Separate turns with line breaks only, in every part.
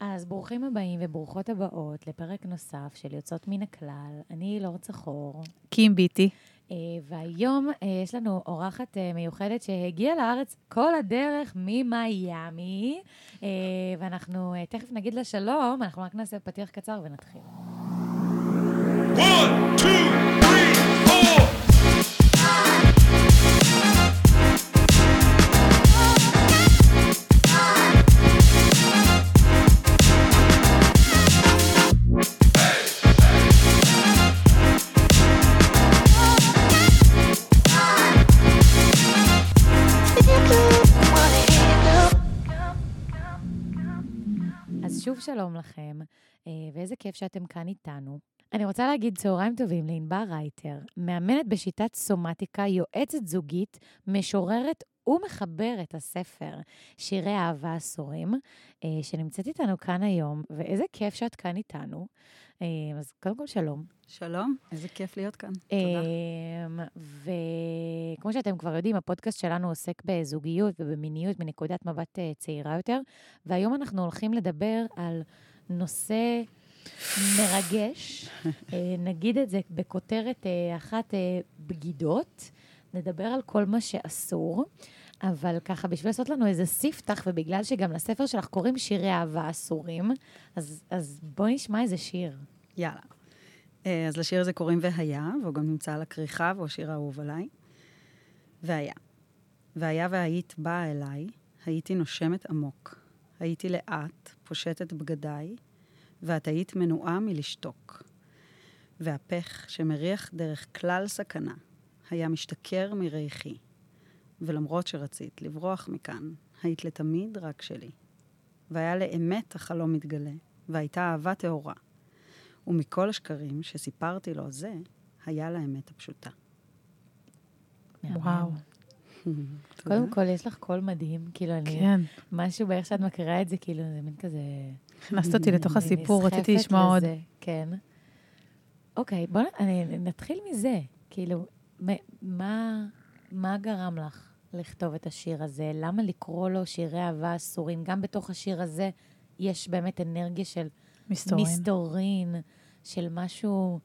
אז ברוכים הבאים וברוכות הבאות לפרק נוסף של יוצאות מן הכלל. אני לורד צחור,
קים ביטי.
אה, והיום אה, יש לנו אורחת אה, מיוחדת שהגיעה לארץ כל הדרך ממיימי, אה, ואנחנו תכף נגיד לה שלום, אנחנו רק נעשה פתיח קצר ונתחיל.
One, two,
שלום לכם, אה, ואיזה כיף שאתם כאן איתנו. אני רוצה להגיד צהריים טובים לענבר רייטר, מאמנת בשיטת סומטיקה, יועצת זוגית, משוררת ומחברת הספר שירי אהבה אסורים, אה, שנמצאת איתנו כאן היום, ואיזה כיף שאת כאן איתנו. אה, אז קודם כל שלום.
שלום, איזה כיף להיות כאן. תודה.
אמ, וכמו שאתם כבר יודעים, הפודקאסט שלנו עוסק בזוגיות ובמיניות מנקודת מבט אה, צעירה יותר, והיום אנחנו הולכים לדבר על נושא מרגש, אה, נגיד את זה בכותרת אחת, בגידות, נדבר על כל מה שאסור. אבל ככה, בשביל לעשות לנו איזה ספתח, ובגלל שגם לספר שלך קוראים שירי אהבה אסורים, אז, אז בואי נשמע איזה שיר.
יאללה. אה, אז לשיר הזה קוראים והיה, והוא גם נמצא על הכריכה, והוא השיר האהוב עליי. והיה. והיה והיית באה אליי, הייתי נושמת עמוק. הייתי לאט, פושטת בגדיי, ואת היית מנועה מלשתוק. והפך שמריח דרך כלל סכנה, היה משתכר מריחי. ולמרות שרצית לברוח מכאן, היית לתמיד רק שלי. והיה לאמת החלום מתגלה, והייתה אהבה טהורה. ומכל השקרים שסיפרתי לו זה, היה לאמת הפשוטה.
וואו. קודם כל, יש לך קול מדהים, כאילו, אני...
כן,
משהו באיך שאת מקריאה את זה, כאילו, זה מין כזה...
הכנסת אותי לתוך הסיפור, רציתי לשמוע עוד.
כן. אוקיי, בואו נתחיל מזה. כאילו, מה, מה גרם לך לכתוב את השיר הזה? למה לקרוא לו שירי אהבה אסורים? גם בתוך השיר הזה יש באמת אנרגיה של
מסתורין.
מסתורין, של משהו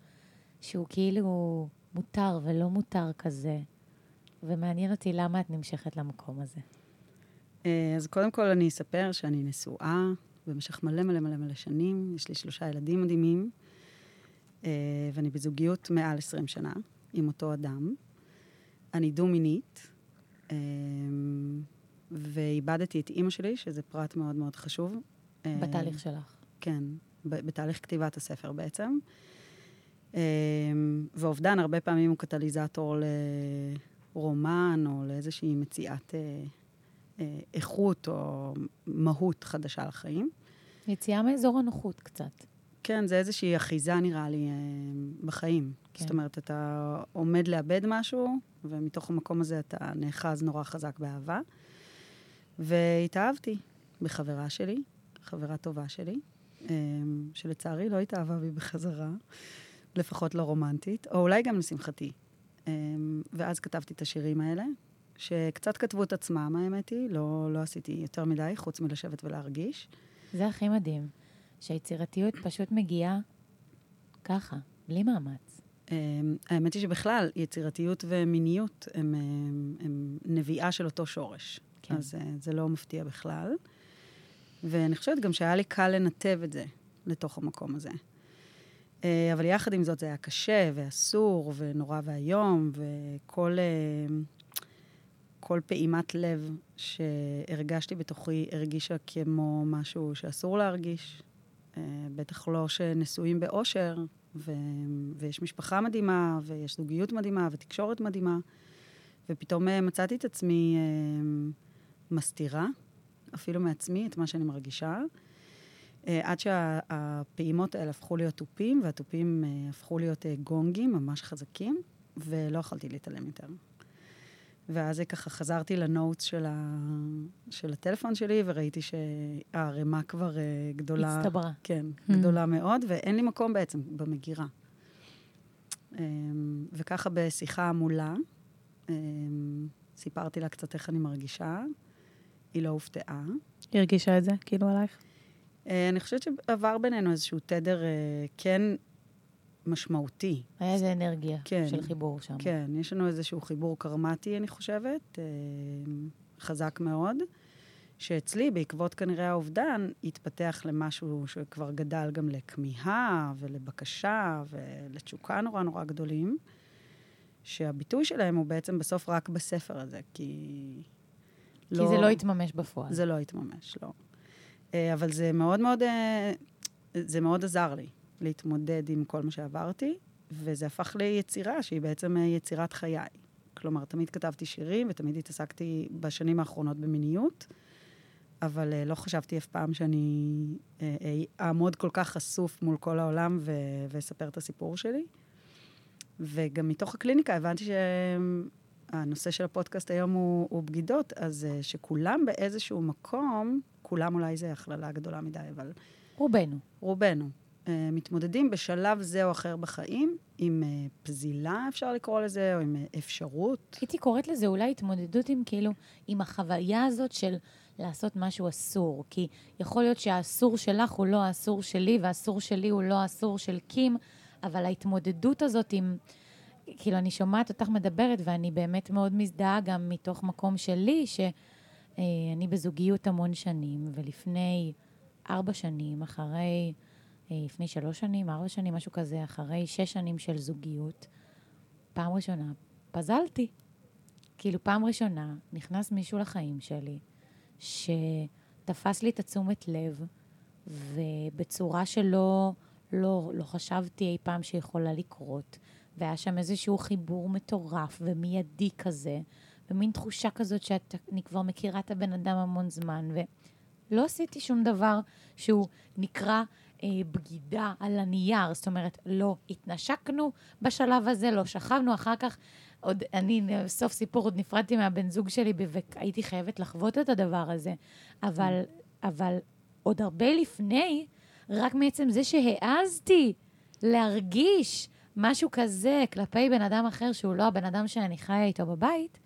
שהוא כאילו מותר ולא מותר כזה. ומעניין אותי למה את נמשכת למקום הזה.
אה, אז קודם כל אני אספר שאני נשואה במשך מלא מלא מלא מלא שנים. יש לי שלושה ילדים מדהימים, אה, ואני בזוגיות מעל 20 שנה עם אותו אדם. אני דו-מינית, אה, ואיבדתי את אימא שלי, שזה פרט מאוד מאוד חשוב.
בתהליך שלך.
כן, בתהליך כתיבת הספר בעצם. אה, ואובדן הרבה פעמים הוא קטליזטור לרומן או לאיזושהי מציאת אה, אה, איכות או מהות חדשה לחיים.
יציאה מאזור הנוחות קצת.
כן, זה איזושהי אחיזה, נראה לי, אה, בחיים.
כן.
זאת אומרת, אתה עומד לאבד משהו, ומתוך המקום הזה אתה נאחז נורא חזק באהבה. והתאהבתי בחברה שלי, חברה טובה שלי, שלצערי לא התאהבה בי בחזרה, לפחות לא רומנטית, או אולי גם לשמחתי. אה, ואז כתבתי את השירים האלה, שקצת כתבו את עצמם, האמת היא, לא, לא עשיתי יותר מדי, חוץ מלשבת ולהרגיש.
זה הכי מדהים, שהיצירתיות פשוט מגיעה ככה, בלי מאמץ.
Um, האמת היא שבכלל, יצירתיות ומיניות הם, הם, הם נביאה של אותו שורש.
כן.
אז uh, זה לא מפתיע בכלל. ואני חושבת גם שהיה לי קל לנתב את זה לתוך המקום הזה. Uh, אבל יחד עם זאת זה היה קשה ואסור ונורא ואיום, וכל uh, כל פעימת לב שהרגשתי בתוכי הרגישה כמו משהו שאסור להרגיש. Uh, בטח לא שנשואים באושר, ו... ויש משפחה מדהימה, ויש זוגיות מדהימה, ותקשורת מדהימה. ופתאום אה, מצאתי את עצמי אה, מסתירה, אפילו מעצמי, את מה שאני מרגישה, אה, עד שהפעימות האלה הפכו להיות תופים, והתופים אה, הפכו להיות אה, גונגים ממש חזקים, ולא יכולתי להתעלם יותר. ואז ככה חזרתי לנוטס של, ה... של הטלפון שלי, וראיתי שהערימה כבר אה, גדולה.
הצטברה.
כן,
Hmm.
גדולה מאוד, ואין לי מקום בעצם במגירה. אמ, וככה בשיחה מולה, אמ, סיפרתי לה קצת איך אני מרגישה, היא לא הופתעה.
היא הרגישה את זה, כאילו עלייך?
אה, אני חושבת שעבר בינינו איזשהו תדר אה, כן משמעותי.
היה איזה אנרגיה
כן.
של חיבור שם.
כן, יש לנו איזשהו חיבור קרמטי, אני חושבת, אה, חזק מאוד, שאצלי, בעקבות כנראה האובדן, התפתח למשהו שכבר גדל גם לכמיהה ולבקשה ולתשוקה נורא נורא גדולים, שהביטוי שלהם הוא בעצם בסוף רק בספר הזה, כי...
כי זה לא התממש בפועל.
זה לא התממש, לא. אה, אבל זה מאוד מאוד, אה, זה מאוד עזר לי להתמודד עם כל מה שעברתי, וזה הפך ליצירה שהיא בעצם אה, יצירת חיי. כלומר, תמיד כתבתי שירים ותמיד התעסקתי בשנים האחרונות במיניות, אבל אה, לא חשבתי אף פעם שאני אה, אעמוד כל כך חשוף מול כל העולם ו- ואספר את הסיפור שלי. וגם מתוך הקליניקה הבנתי שהנושא של הפודקאסט היום הוא, הוא בגידות, אז אה, שכולם באיזשהו מקום, כולם אולי זה הכללה גדולה מדי, אבל
רובנו.
רובנו, אה, מתמודדים בשלב זה או אחר בחיים עם אה, פזילה, אפשר לקרוא לזה, או עם אפשרות.
הייתי קוראת לזה אולי התמודדות עם כאילו, עם החוויה הזאת של לעשות משהו אסור. כי יכול להיות שהאסור שלך הוא לא האסור שלי, והאסור שלי הוא לא האסור של קים, אבל ההתמודדות הזאת עם... כאילו, אני שומעת אותך מדברת, ואני באמת מאוד מזדהה גם מתוך מקום שלי, שאני בזוגיות המון שנים, ולפני ארבע שנים, אחרי, אה, לפני שלוש שנים, ארבע שנים, משהו כזה, אחרי שש שנים של זוגיות, פעם ראשונה פזלתי. כאילו, פעם ראשונה נכנס מישהו לחיים שלי, שתפס לי את התשומת לב, ובצורה שלא לא, לא חשבתי אי פעם שיכולה לקרות. והיה שם איזשהו חיבור מטורף ומיידי כזה, ומין תחושה כזאת שאני כבר מכירה את הבן אדם המון זמן, ולא עשיתי שום דבר שהוא נקרא אה, בגידה על הנייר. זאת אומרת, לא התנשקנו בשלב הזה, לא שכבנו, אחר כך עוד, אני, סוף סיפור, עוד נפרדתי מהבן זוג שלי, והייתי חייבת לחוות את הדבר הזה. אבל, אבל עוד הרבה לפני, רק מעצם זה שהעזתי להרגיש משהו כזה כלפי בן אדם אחר שהוא לא הבן אדם שאני חיה איתו בבית,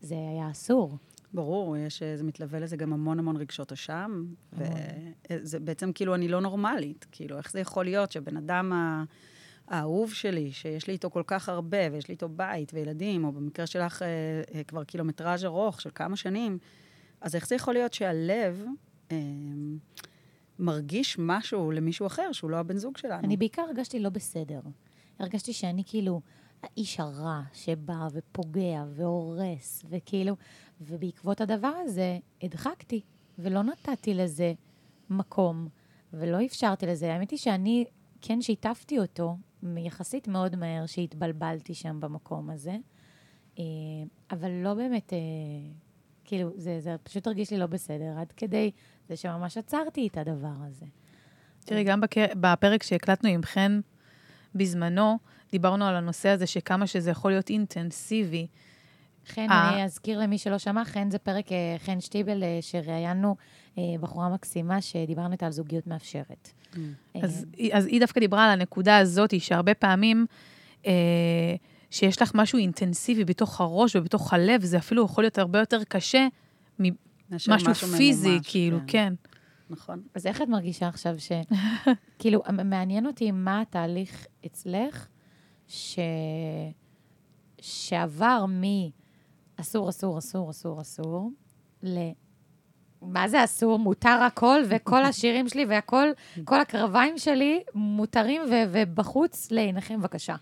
זה היה אסור.
ברור, יש, זה מתלווה לזה גם המון המון רגשות אשם, וזה בעצם כאילו אני לא נורמלית. כאילו, איך זה יכול להיות שבן אדם ה- האהוב שלי, שיש לי איתו כל כך הרבה, ויש לי איתו בית וילדים, או במקרה שלך אה, אה, כבר קילומטראז' ארוך של כמה שנים, אז איך זה יכול להיות שהלב אה, מרגיש משהו למישהו אחר, שהוא לא הבן זוג שלנו?
אני בעיקר הרגשתי לא בסדר. הרגשתי שאני כאילו האיש הרע שבא ופוגע והורס, וכאילו, ובעקבות הדבר הזה הדחקתי, ולא נתתי לזה מקום, ולא אפשרתי לזה. האמת היא שאני כן שיתפתי אותו, יחסית מאוד מהר, שהתבלבלתי שם במקום הזה, אה, אבל לא באמת, אה, כאילו, זה, זה פשוט הרגיש לי לא בסדר, עד כדי זה שממש עצרתי את הדבר הזה.
תראי, גם. בפרק שהקלטנו עם חן בזמנו, דיברנו על הנושא הזה שכמה שזה יכול להיות אינטנסיבי.
חן,
אה.
אני אזכיר למי שלא שמע, חן זה פרק אה, חן שטיבל, אה, שראיינו אה, בחורה מקסימה, שדיברנו איתה על זוגיות מאפשרת. אה,
אז, אז היא דווקא דיברה על הנקודה הזאת, שהרבה פעמים אה, שיש לך משהו אינטנסיבי בתוך הראש ובתוך הלב, זה אפילו יכול להיות הרבה יותר קשה ממשהו פיזי,
ממומש,
כאילו, כן.
נכון.
אז איך את מרגישה עכשיו ש... כאילו, מעניין אותי מה התהליך אצלך, ש... שעבר מאסור, אסור, אסור, אסור, אסור, ל... מה זה אסור? מותר הכל, וכל השירים שלי והכל, כל הקרביים שלי מותרים ו- ובחוץ לעיניכם, בבקשה.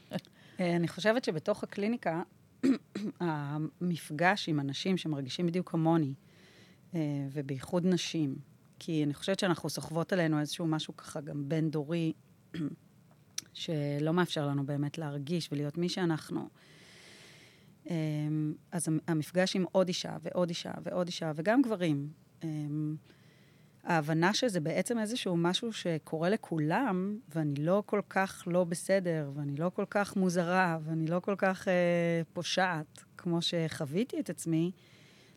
אה, אני חושבת שבתוך הקליניקה, המפגש עם אנשים שמרגישים בדיוק כמוני, אה, ובייחוד נשים, כי אני חושבת שאנחנו סוחבות עלינו איזשהו משהו ככה גם בין-דורי, שלא מאפשר לנו באמת להרגיש ולהיות מי שאנחנו. אה, אז המפגש עם עוד אישה ועוד אישה ועוד אישה, וגם גברים, אה, ההבנה שזה בעצם איזשהו משהו שקורה לכולם, ואני לא כל כך לא בסדר, ואני לא כל כך מוזרה, ואני לא כל כך אה, פושעת, כמו שחוויתי את עצמי,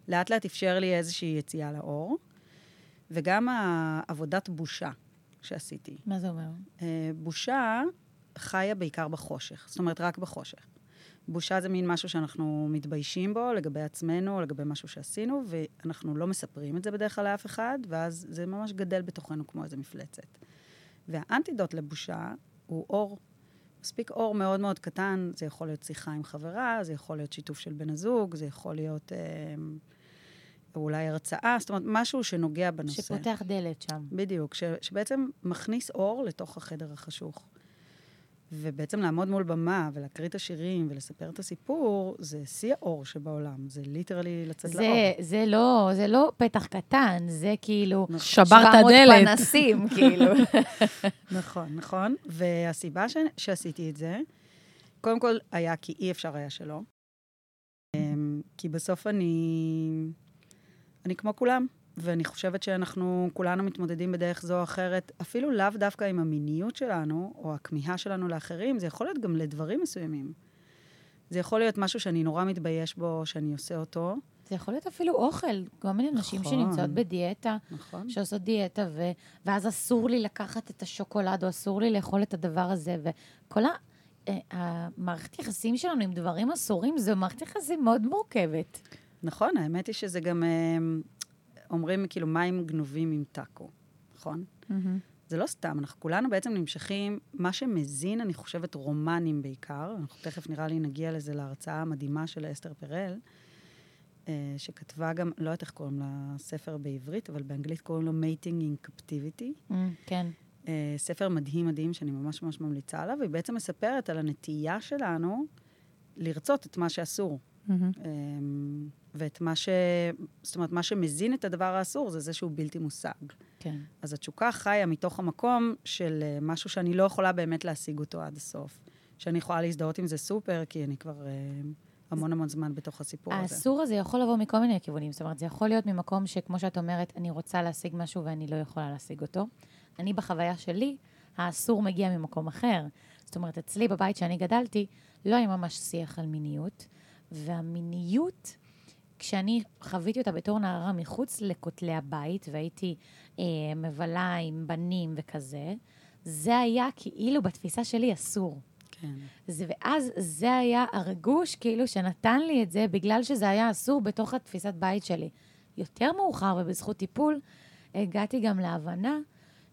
לאט לאט אפשר לי איזושהי יציאה לאור, וגם העבודת בושה שעשיתי.
מה זה אומר?
אה, בושה חיה בעיקר בחושך, זאת אומרת, רק בחושך. בושה זה מין משהו שאנחנו מתביישים בו לגבי עצמנו, לגבי משהו שעשינו, ואנחנו לא מספרים את זה בדרך כלל לאף אחד, ואז זה ממש גדל בתוכנו כמו איזה מפלצת. והאנטידוט לבושה הוא אור. מספיק אור מאוד מאוד קטן, זה יכול להיות שיחה עם חברה, זה יכול להיות שיתוף של בן הזוג, זה יכול להיות אה, אולי הרצאה, זאת אומרת, משהו שנוגע בנושא.
שפותח דלת שם.
בדיוק, ש, שבעצם מכניס אור לתוך החדר החשוך. ובעצם לעמוד מול במה ולהקריא את השירים ולספר את הסיפור, זה שיא האור שבעולם. זה ליטרלי לצאת לאור.
זה, זה, לא, זה לא פתח קטן, זה כאילו...
שברת
700
דלת.
פנסים, כאילו.
נכון, נכון. והסיבה ש... שעשיתי את זה, קודם כל היה כי אי אפשר היה שלא. אמ, כי בסוף אני... אני כמו כולם, ואני חושבת שאנחנו כולנו מתמודדים בדרך זו או אחרת, אפילו לאו דווקא עם המיניות שלנו, או הכמיהה שלנו לאחרים, זה יכול להיות גם לדברים מסוימים. זה יכול להיות משהו שאני נורא מתבייש בו, שאני עושה אותו,
זה יכול להיות אפילו אוכל. כל מיני נשים
נכון.
שנמצאות בדיאטה,
נכון?
שעושות דיאטה, ו... ואז אסור לי לקחת את השוקולד, או אסור לי לאכול את הדבר הזה, וכל ה... אה, המערכת יחסים שלנו עם דברים אסורים, זו מערכת יחסים מאוד מורכבת.
נכון, האמת היא שזה גם, אמ, אומרים כאילו מים גנובים עם טאקו, נכון? זה לא סתם, אנחנו כולנו בעצם נמשכים, מה שמזין, אני חושבת, רומנים בעיקר, אנחנו תכף נראה לי נגיע לזה להרצאה המדהימה של אסתר פרל, אה, שכתבה גם, לא יודעת איך קוראים לספר בעברית, אבל באנגלית קוראים לו Mating in Captivity.
כן.
אה, ספר מדהים מדהים שאני ממש ממש ממליצה עליו, והיא בעצם מספרת על הנטייה שלנו לרצות את מה שאסור. אמ, ואת מה ש... זאת אומרת, מה שמזין את הדבר האסור זה זה שהוא בלתי מושג.
כן.
אז התשוקה חיה מתוך המקום של אה, משהו שאני לא יכולה באמת להשיג אותו עד הסוף. שאני יכולה להזדהות עם זה סופר, כי אני כבר אה, המון המון זמן בתוך הסיפור הזה.
האסור הזה יכול לבוא מכל מיני כיוונים. זאת אומרת, זה יכול להיות ממקום שכמו שאת אומרת, אני רוצה להשיג משהו ואני לא יכולה להשיג אותו. אני, בחוויה שלי, האסור מגיע ממקום אחר. זאת אומרת, אצלי בבית שאני גדלתי, לא היה ממש שיח על מיניות, והמיניות, כשאני חוויתי אותה בתור נערה מחוץ לכותלי הבית, והייתי אה, מבלה עם בנים וכזה, זה היה כאילו בתפיסה שלי אסור.
כן.
זה, ואז זה היה הרגוש, כאילו, שנתן לי את זה, בגלל שזה היה אסור בתוך התפיסת בית שלי. יותר מאוחר, ובזכות טיפול, הגעתי גם להבנה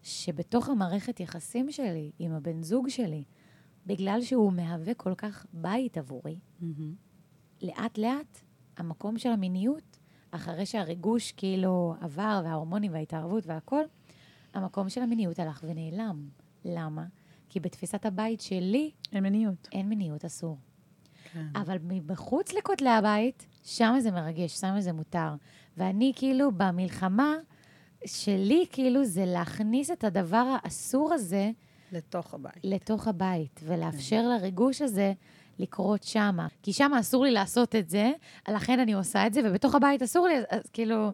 שבתוך המערכת יחסים שלי, עם הבן זוג שלי, בגלל שהוא מהווה כל כך בית עבורי,
מהמם.
לאט-לאט המקום של המיניות, אחרי שהריגוש כאילו עבר, וההורמונים וההתערבות והכל, המקום של המיניות הלך ונעלם. למה? כי בתפיסת הבית שלי
אין מיניות.
אין מיניות, אסור.
כן.
אבל מחוץ לכותלי הבית, שם זה מרגש, שם זה מותר. ואני כאילו במלחמה שלי, כאילו, זה להכניס את הדבר האסור הזה
לתוך הבית.
לתוך הבית, ולאפשר לריגוש הזה לקרות שמה. כי שמה אסור לי לעשות את זה, לכן אני עושה את זה, ובתוך הבית אסור לי, אז כאילו...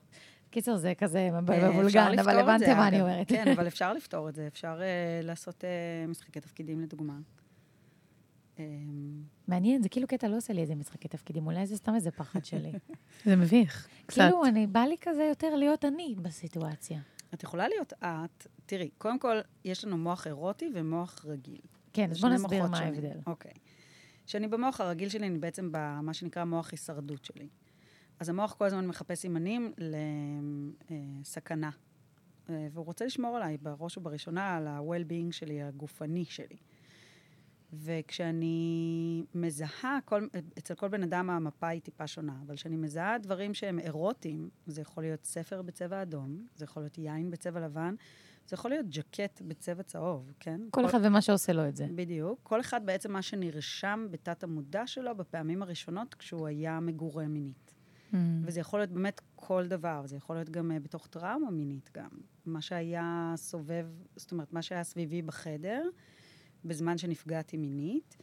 קיצר, זה כזה
אה,
מבולגן, אבל הבנתם מה אני. אומרת.
כן, אבל אפשר לפתור את זה. אפשר uh, לעשות uh, משחקי תפקידים, לדוגמה. Um,
מעניין, זה כאילו קטע לא עושה לי איזה משחקי תפקידים, אולי זה סתם איזה פחד שלי.
זה מביך, קצת.
כאילו, אני, בא לי כזה יותר להיות אני בסיטואציה.
את יכולה להיות את, תראי, קודם כל, יש לנו מוח אירוטי ומוח רגיל.
כן, אז בוא נסביר מה. ההבדל.
אוקיי. כשאני במוח הרגיל שלי, אני בעצם במה שנקרא מוח הישרדות שלי. אז המוח כל הזמן מחפש סימנים לסכנה. אה, והוא רוצה לשמור עליי בראש ובראשונה על ה-well-being שלי, הגופני שלי. וכשאני מזהה, כל, אצל כל בן אדם המפה היא טיפה שונה, אבל כשאני מזהה דברים שהם אירוטיים, זה יכול להיות ספר בצבע אדום, זה יכול להיות יין בצבע לבן, זה יכול להיות ג'קט בצבע צהוב, כן?
כל אחד ומה שעושה לו את זה.
בדיוק. כל אחד בעצם מה שנרשם בתת המודע שלו בפעמים הראשונות כשהוא היה מגורה מינית.
Mm.
וזה יכול להיות באמת כל דבר, זה יכול להיות גם uh, בתוך טראומה מינית גם. מה שהיה סובב, זאת אומרת, מה שהיה סביבי בחדר, בזמן שנפגעתי מינית,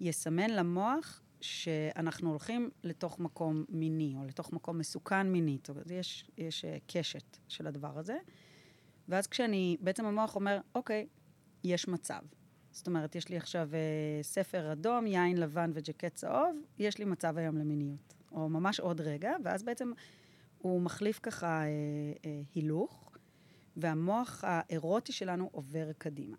יסמן למוח שאנחנו הולכים לתוך מקום מיני, או לתוך מקום מסוכן מינית. זאת אומרת, יש, יש uh, קשת של הדבר הזה. ואז כשאני, בעצם המוח אומר, אוקיי, יש מצב. זאת אומרת, יש לי עכשיו אה, ספר אדום, יין לבן וג'קט צהוב, יש לי מצב היום למיניות. או ממש עוד רגע, ואז בעצם הוא מחליף ככה אה, אה, הילוך, והמוח האירוטי שלנו עובר קדימה.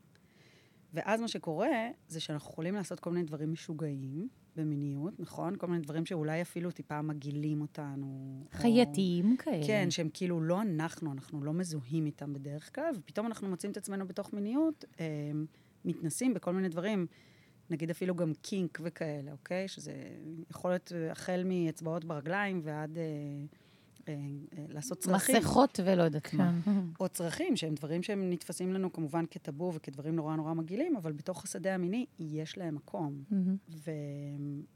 ואז מה שקורה, זה שאנחנו יכולים לעשות כל מיני דברים משוגעים, במיניות, נכון? כל מיני דברים שאולי אפילו טיפה מגעילים אותנו. או-
חייתיים כאלה.
כן, שהם כאילו לא אנחנו, אנחנו לא מזוהים איתם בדרך כלל, ופתאום אנחנו מוצאים את עצמנו בתוך מיניות, אה, מתנסים בכל מיני דברים, נגיד אפילו גם קינק וכאלה, אוקיי? שזה יכול להיות החל מאצבעות ברגליים ועד אה, לעשות צרכים.
מסכות ולא יודעת מה.
או צרכים, שהם דברים שהם נתפסים לנו כמובן כטאבו וכדברים נורא נורא מגעילים, אבל בתוך השדה המיני יש להם מקום.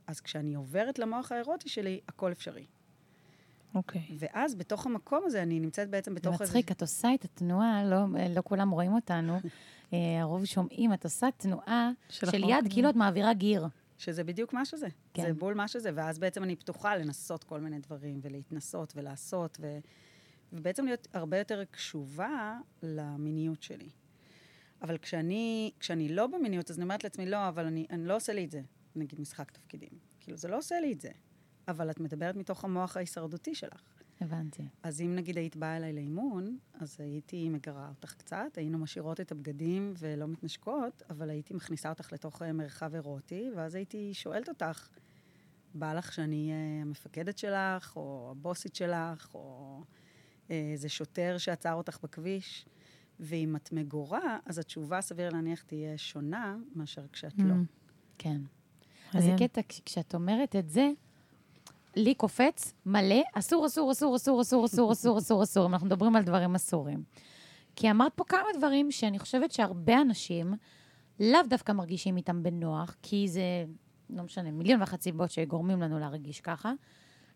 ואז כשאני עוברת למוח האירוטי שלי, הכל אפשרי.
אוקיי.
ואז בתוך המקום הזה, אני נמצאת בעצם בתוך
מצחיק, את עושה את התנועה, לא, לא כולם רואים אותנו, אה, הרוב שומעים, את עושה תנועה
של
של יד,
כן.
כאילו את מעבירה גיר.
שזה בדיוק מה שזה.
כן.
זה בול מה שזה, ואז בעצם אני פתוחה לנסות כל מיני דברים, ולהתנסות ולעשות, ו... ובעצם להיות הרבה יותר קשובה למיניות שלי. אבל כשאני, כשאני לא במיניות, אז אני אומרת לעצמי, לא, אבל אני, אני לא עושה לי את זה. נגיד משחק תפקידים. כאילו, זה לא עושה לי את זה. אבל את מדברת מתוך המוח ההישרדותי שלך.
הבנתי.
אז אם נגיד היית באה אליי לאימון, אז הייתי מגרה אותך קצת, היינו משאירות את הבגדים ולא מתנשקות, אבל הייתי מכניסה אותך לתוך אה, מרחב אירוטי, ואז הייתי שואלת אותך, בא לך שאני אהיה המפקדת שלך, או הבוסית שלך, או אה, איזה שוטר שעצר אותך בכביש? ואם את מגורה, אז התשובה, סביר להניח, תהיה שונה מאשר כשאת לא.
כן. אז זה. קטע, כש- כשאת אומרת את זה, לי קופץ מלא, אסור, אסור, אסור, אסור, אסור, אסור, אסור, אסור, אסור, אם אנחנו מדברים על דברים אסורים. כי אמרת פה כמה דברים שאני חושבת שהרבה אנשים לאו דווקא מרגישים איתם בנוח, כי זה, לא משנה, מיליון ואחת סיבות שגורמים לנו להרגיש ככה,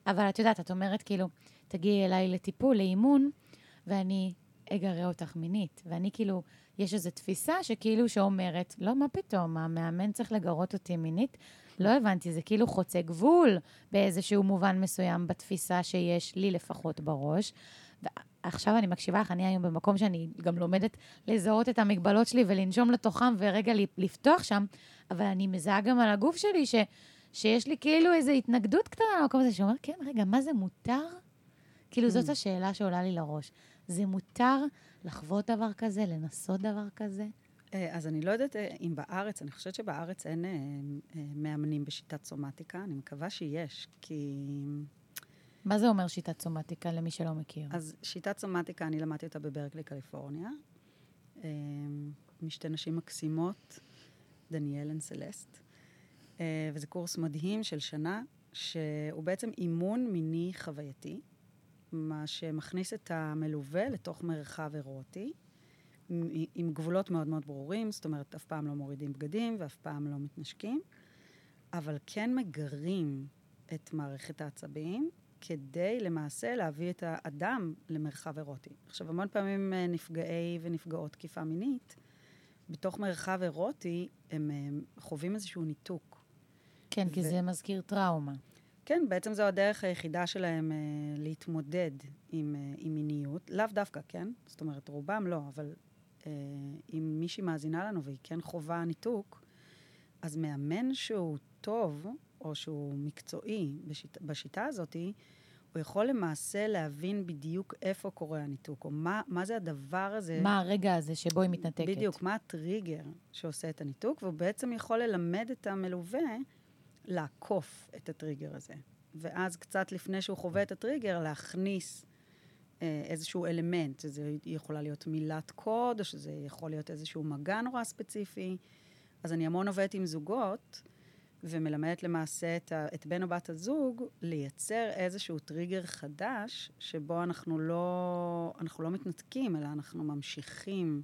אבל את יודעת, את אומרת כאילו, תגיעי אליי לטיפול, לאימון, ואני אגרה אותך מינית. ואני כאילו, יש איזו תפיסה שכאילו שאומרת, לא, מה פתאום, המאמן צריך לגרות אותי מינית? לא הבנתי, זה כאילו חוצה גבול באיזשהו מובן מסוים בתפיסה שיש לי לפחות בראש. ועכשיו אני מקשיבה לך, אני היום במקום שאני גם לומדת לזהות את המגבלות שלי ולנשום לתוכם ורגע לפתוח שם, אבל אני מזהה גם על הגוף שלי ש, שיש לי כאילו איזו התנגדות קטנה למקום הזה, שאומר, כן, רגע, מה זה מותר? כאילו, זאת השאלה שעולה לי לראש. זה מותר לחוות דבר כזה, לנסות דבר כזה?
אה, אז אני לא יודעת אה, אם בארץ, אני חושבת שבארץ אין אה, מאמנים בשיטת סומטיקה, אני מקווה שיש, כי...
מה זה אומר שיטת סומטיקה למי שלא מכיר?
אז שיטת סומטיקה, אני למדתי אותה בברקלי, קליפורניה, משתי נשים מקסימות, דניאל אנסלסט, וזה קורס מדהים של שנה, שהוא בעצם אימון מיני חווייתי, מה שמכניס את המלווה לתוך מרחב אירוטי, עם- גבולות מאוד מאוד ברורים, זאת אומרת, אף פעם לא מורידים בגדים ואף פעם לא מתנשקים, אבל כן מגרים את מערכת העצבים, כדי למעשה להביא את האדם למרחב אירוטי. עכשיו, המון פעמים אה, נפגעי ונפגעות תקיפה מינית, בתוך מרחב אירוטי, הם אה, חווים איזשהו ניתוק.
כן, כי
ו-
זה מזכיר טראומה.
כן, בעצם זו הדרך היחידה שלהם אה, להתמודד עם, אה, עם מיניות. לאו דווקא, כן? זאת אומרת, רובם לא, אבל אה, אם מישהי מאזינה לנו והיא כן חווה ניתוק, אז מאמן שהוא טוב, או שהוא מקצועי בשיט, בשיטה הזאת, הוא יכול למעשה להבין בדיוק איפה קורה הניתוק, או מה, מה זה הדבר הזה.
מה הרגע הזה שבו היא מתנתקת?
בדיוק, מה הטריגר שעושה את הניתוק, והוא בעצם יכול ללמד את המלווה לעקוף את הטריגר הזה. ואז קצת לפני שהוא חווה את הטריגר, להכניס אה, איזשהו אלמנט, שזה יכולה להיות מילת קוד, או שזה יכול להיות איזשהו מגע נורא ספציפי. אז אני המון עובדת עם זוגות, ומלמדת למעשה את, ה, את בן או בת הזוג לייצר איזשהו טריגר חדש, שבו אנחנו לא, אנחנו לא מתנתקים, אלא אנחנו ממשיכים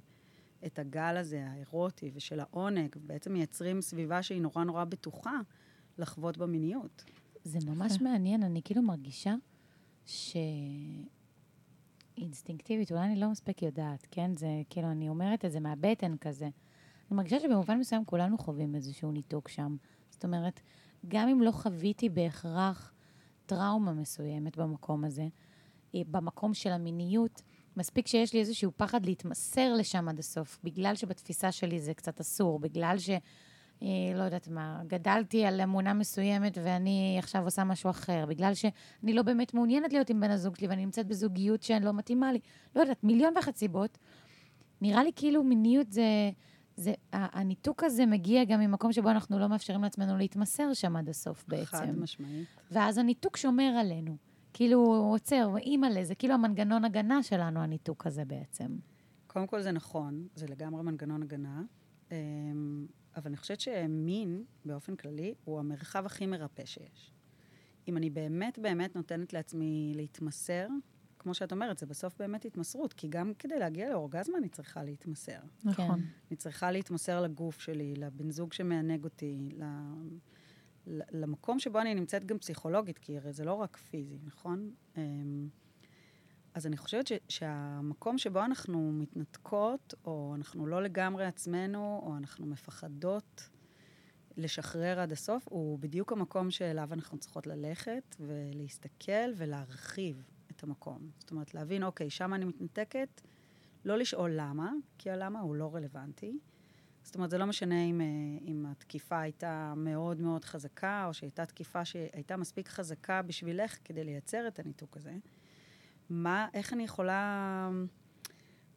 את הגל הזה, האירוטי ושל העונג, ובעצם מייצרים סביבה שהיא נורא נורא בטוחה לחוות במיניות.
זה ממש מעניין, אני כאילו מרגישה ש... אינסטינקטיבית, אולי אני לא מספיק יודעת, כן? זה כאילו, אני אומרת את זה מהבטן כזה. אני מרגישה שבמובן מסוים כולנו חווים איזשהו ניתוק שם. זאת אומרת, גם אם לא חוויתי בהכרח טראומה מסוימת במקום הזה, אה, במקום של המיניות, מספיק שיש לי איזשהו פחד להתמסר לשם עד הסוף, בגלל שבתפיסה שלי זה קצת אסור, בגלל ש... לא יודעת מה, גדלתי על אמונה מסוימת ואני עכשיו עושה משהו אחר, בגלל שאני לא באמת מעוניינת להיות עם בן הזוג שלי ואני נמצאת בזוגיות שלא מתאימה לי. לא יודעת, מיליון ואחת סיבות. נראה לי כאילו מיניות זה, זה, הניתוק הזה מגיע גם ממקום שבו אנחנו לא מאפשרים לעצמנו להתמסר שם עד הסוף בעצם.
חד משמעית.
ואז הניתוק שומר עלינו. כאילו, הוא עוצר, אימא'לה, זה כאילו המנגנון הגנה שלנו, הניתוק הזה בעצם.
קודם כל זה נכון, זה לגמרי מנגנון הגנה, אמ, אבל אני חושבת שמין, באופן כללי, הוא המרחב הכי מרפא שיש. אם אני באמת באמת נותנת לעצמי להתמסר, כמו שאת אומרת, זה בסוף באמת התמסרות, כי גם כדי להגיע לאורגזמה אני צריכה להתמסר.
נכון.
אני צריכה להתמסר לגוף שלי, לבן זוג שמענג אותי, ל... ל- למקום שבו אני נמצאת גם פסיכולוגית, כי הרי זה לא רק פיזי, נכון? אז אני חושבת ש- שהמקום שבו אנחנו מתנתקות, או אנחנו לא לגמרי עצמנו, או אנחנו מפחדות לשחרר עד הסוף, הוא בדיוק המקום שאליו אנחנו צריכות ללכת ולהסתכל ולהרחיב את המקום. זאת אומרת, להבין, אוקיי, שם אני מתנתקת, לא לשאול למה, כי הלמה הוא לא רלוונטי. זאת אומרת, זה לא משנה אם, אה, אם התקיפה הייתה מאוד מאוד חזקה, או שהייתה תקיפה שהייתה מספיק חזקה בשבילך כדי לייצר את הניתוק הזה. מה, איך אני יכולה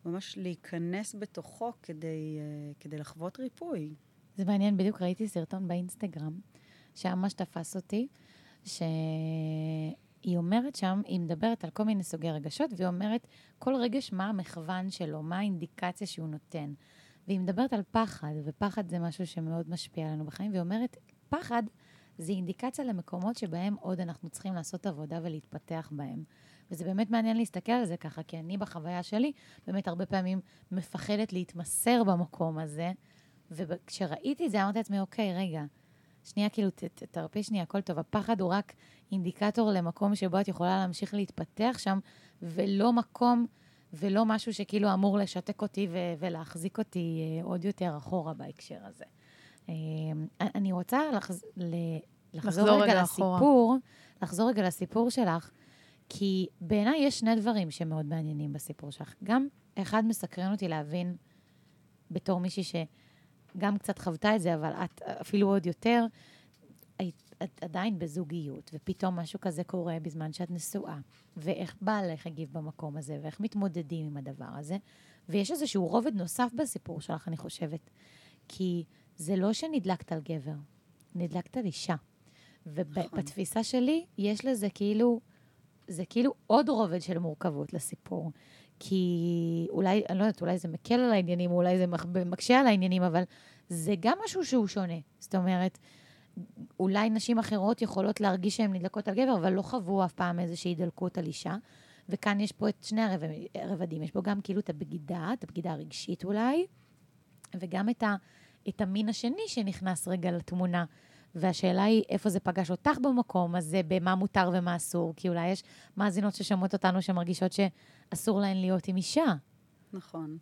ממש להיכנס בתוכו כדי, אה, כדי לחוות ריפוי?
זה מעניין, בדיוק ראיתי סרטון באינסטגרם, שממש תפס אותי, שהיא אומרת שם, היא מדברת על כל מיני סוגי רגשות, והיא אומרת, כל רגש, מה המכוון שלו, מה האינדיקציה שהוא נותן. והיא מדברת על פחד, ופחד זה משהו שמאוד משפיע עלינו בחיים, והיא אומרת, פחד זה אינדיקציה למקומות שבהם עוד אנחנו צריכים לעשות עבודה ולהתפתח בהם. וזה באמת מעניין להסתכל על זה ככה, כי אני בחוויה שלי, באמת הרבה פעמים מפחדת להתמסר במקום הזה, וכשראיתי את זה, אמרתי לעצמי, אוקיי, רגע, שנייה, כאילו, ת, ת, תרפי שנייה, הכל טוב. הפחד הוא רק אינדיקטור למקום שבו את יכולה להמשיך להתפתח שם, ולא מקום, ולא משהו שכאילו אמור לשתק אותי ו- ולהחזיק אותי אה, עוד יותר אחורה בהקשר הזה. אה, אני רוצה לחז... לחזור,
לחזור
רגע
רגע.
לסיפור, לחזור רגע לסיפור שלך, כי בעיניי יש שני דברים שמאוד מעניינים בסיפור שלך. גם, אחד מסקרן אותי להבין, בתור מישהי שגם קצת חוותה את זה, אבל את אפילו עוד יותר, היית- את עדיין בזוגיות, ופתאום משהו כזה קורה בזמן שאת נשואה, ואיך בעלך הגיב במקום הזה, ואיך מתמודדים עם הדבר הזה. ויש איזשהו רובד נוסף בסיפור שלך, אני חושבת. כי זה לא שנדלקת על גבר, נדלקת על אישה.
נכון.
ובתפיסה שלי, יש לזה כאילו, זה כאילו עוד רובד של מורכבות לסיפור. כי אולי, אני לא יודעת, אולי זה מקל על העניינים, או אולי זה מקשה על העניינים, אבל זה גם משהו שהוא שונה. זאת אומרת, אולי נשים אחרות יכולות להרגיש שהן נדלקות על גבר, אבל לא חוו אף פעם איזושהי הידלקות על אישה. וכאן יש פה את שני הרבדים. יש פה גם כאילו את הבגידה, את הבגידה הרגשית אולי, וגם את, ה, את המין השני שנכנס רגע לתמונה. והשאלה היא, איפה זה פגש אותך במקום הזה, במה מותר ומה אסור? כי אולי יש מאזינות ששומעות אותנו שמרגישות שאסור להן להיות עם אישה.
נכון.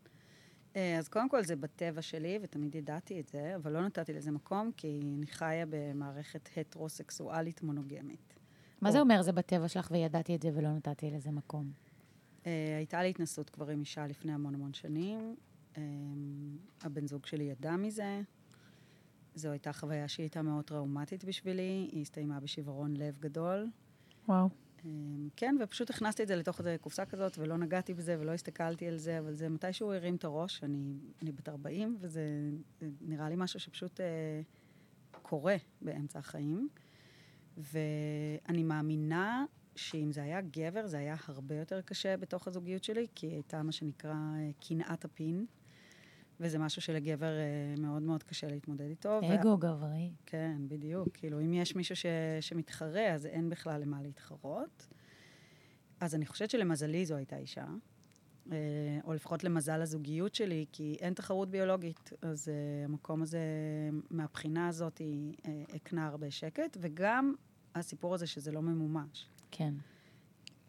אה, אז קודם כל זה בטבע שלי, ותמיד ידעתי את זה, אבל לא נתתי לזה מקום, כי אני חיה במערכת הטרוסקסואלית מונוגמית.
מה זה אומר זה בטבע שלך וידעתי את זה ולא נתתי לזה מקום?
אה, הייתה לי התנסות כבר עם אישה לפני המון המון שנים. אה, הבן זוג שלי ידע מזה. זו הייתה חוויה שהיא הייתה מאוד טראומטית בשבילי. היא הסתיימה בשברון לב גדול.
וואו.
אה, כן, ופשוט הכנסתי את זה לתוך איזה קופסה כזאת, ולא נגעתי בזה ולא הסתכלתי על זה, אבל זה מתישהו הרים את הראש. אני, אני בת 40, וזה זה נראה לי משהו שפשוט אה, קורה באמצע החיים. ואני מאמינה שאם זה היה גבר, זה היה הרבה יותר קשה בתוך הזוגיות שלי, כי הייתה מה שנקרא אה, קנאת הפין, וזה משהו שלגבר אה, מאוד מאוד קשה להתמודד איתו.
אגו גברי.
כן, בדיוק. כאילו, אם יש מישהו ש, שמתחרה, אז אין בכלל למה להתחרות. אז אני חושבת שלמזלי זו הייתה אישה, אה, או לפחות למזל הזוגיות שלי, כי אין תחרות ביולוגית. אז אה, המקום הזה, מהבחינה הזאת, היא הקנה הרבה שקט, וגם הסיפור הזה שזה לא ממומש.
כן.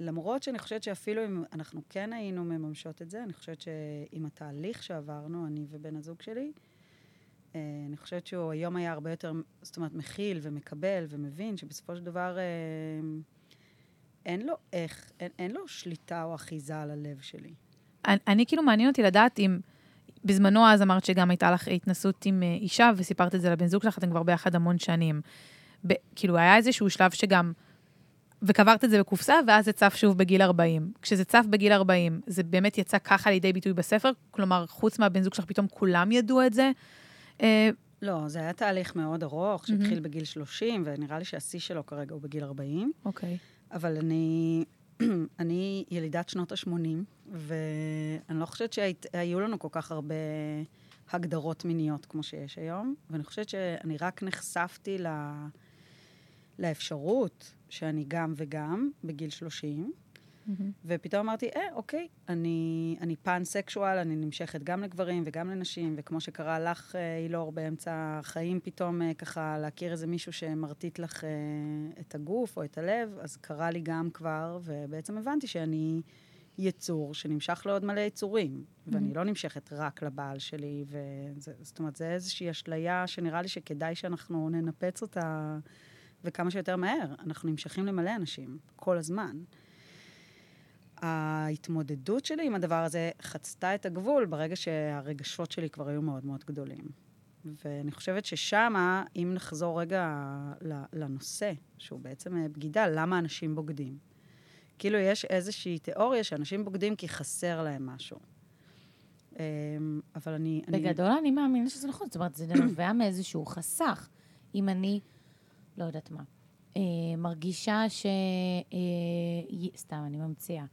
למרות שאני חושבת שאפילו אם אנחנו כן היינו מממשות את זה, אני חושבת שעם התהליך שעברנו, אני ובן הזוג שלי, אה, אני חושבת שהוא היום היה הרבה יותר, זאת אומרת, מכיל ומקבל ומבין שבסופו של דבר אה, אין לו איך, אין, אין לו שליטה או אחיזה על הלב שלי.
אני, אני כאילו מעניין אותי לדעת אם, בזמנו אז אמרת שגם הייתה לך התנסות עם אה, אישה, וסיפרת את זה לבן זוג שלך, אתם כבר ביחד המון שנים. ב, כאילו, היה איזשהו שלב שגם וקברת את זה בקופסה, ואז זה צף שוב בגיל 40. כשזה צף בגיל 40, זה באמת יצא ככה לידי ביטוי בספר? כלומר, חוץ מהבן זוג שלך, פתאום כולם ידעו את זה? אה,
לא, זה היה תהליך מאוד ארוך, שהתחיל בגיל 30, ונראה לי שהשיא שלו כרגע הוא בגיל 40.
אוקיי.
אבל אני, אני ילידת שנות ה-80, ואני לא חושבת שהיו לנו כל כך הרבה הגדרות מיניות כמו שיש היום, ואני חושבת שאני רק נחשפתי ל... לאפשרות שאני גם וגם בגיל 30, ופתאום אמרתי, אה, אוקיי, אני, אני פאנסקשואל, אני נמשכת גם לגברים וגם לנשים, וכמו שקרה לך, אה, אילור, באמצע החיים, פתאום אה, ככה להכיר איזה מישהו שמרטיט לך אה, את הגוף או את הלב, אז קרה לי גם כבר, ובעצם הבנתי שאני יצור שנמשך לעוד מלא יצורים, ואני לא נמשכת רק לבעל שלי, וזה, זאת אומרת, זה איזושהי אשליה שנראה לי שכדאי שאנחנו ננפץ אותה, וכמה שיותר מהר. אנחנו נמשכים למלא אנשים, כל הזמן. ההתמודדות שלי עם הדבר הזה חצתה את הגבול ברגע שהרגשות שלי כבר היו מאוד מאוד גדולים. ואני חושבת ששמה, אם נחזור רגע לנושא, שהוא בעצם אה, בגידה, למה אנשים בוגדים? כאילו יש איזושהי תיאוריה שאנשים בוגדים כי חסר להם משהו. אמ, אבל אני... אני-
בגדול אני מאמינה שזה נכון, זאת אומרת, זה נובע מאיזשהו חסך. אם אני, לא יודעת מה, אה, מרגישה ש... אה, סתם, אני ממציאה.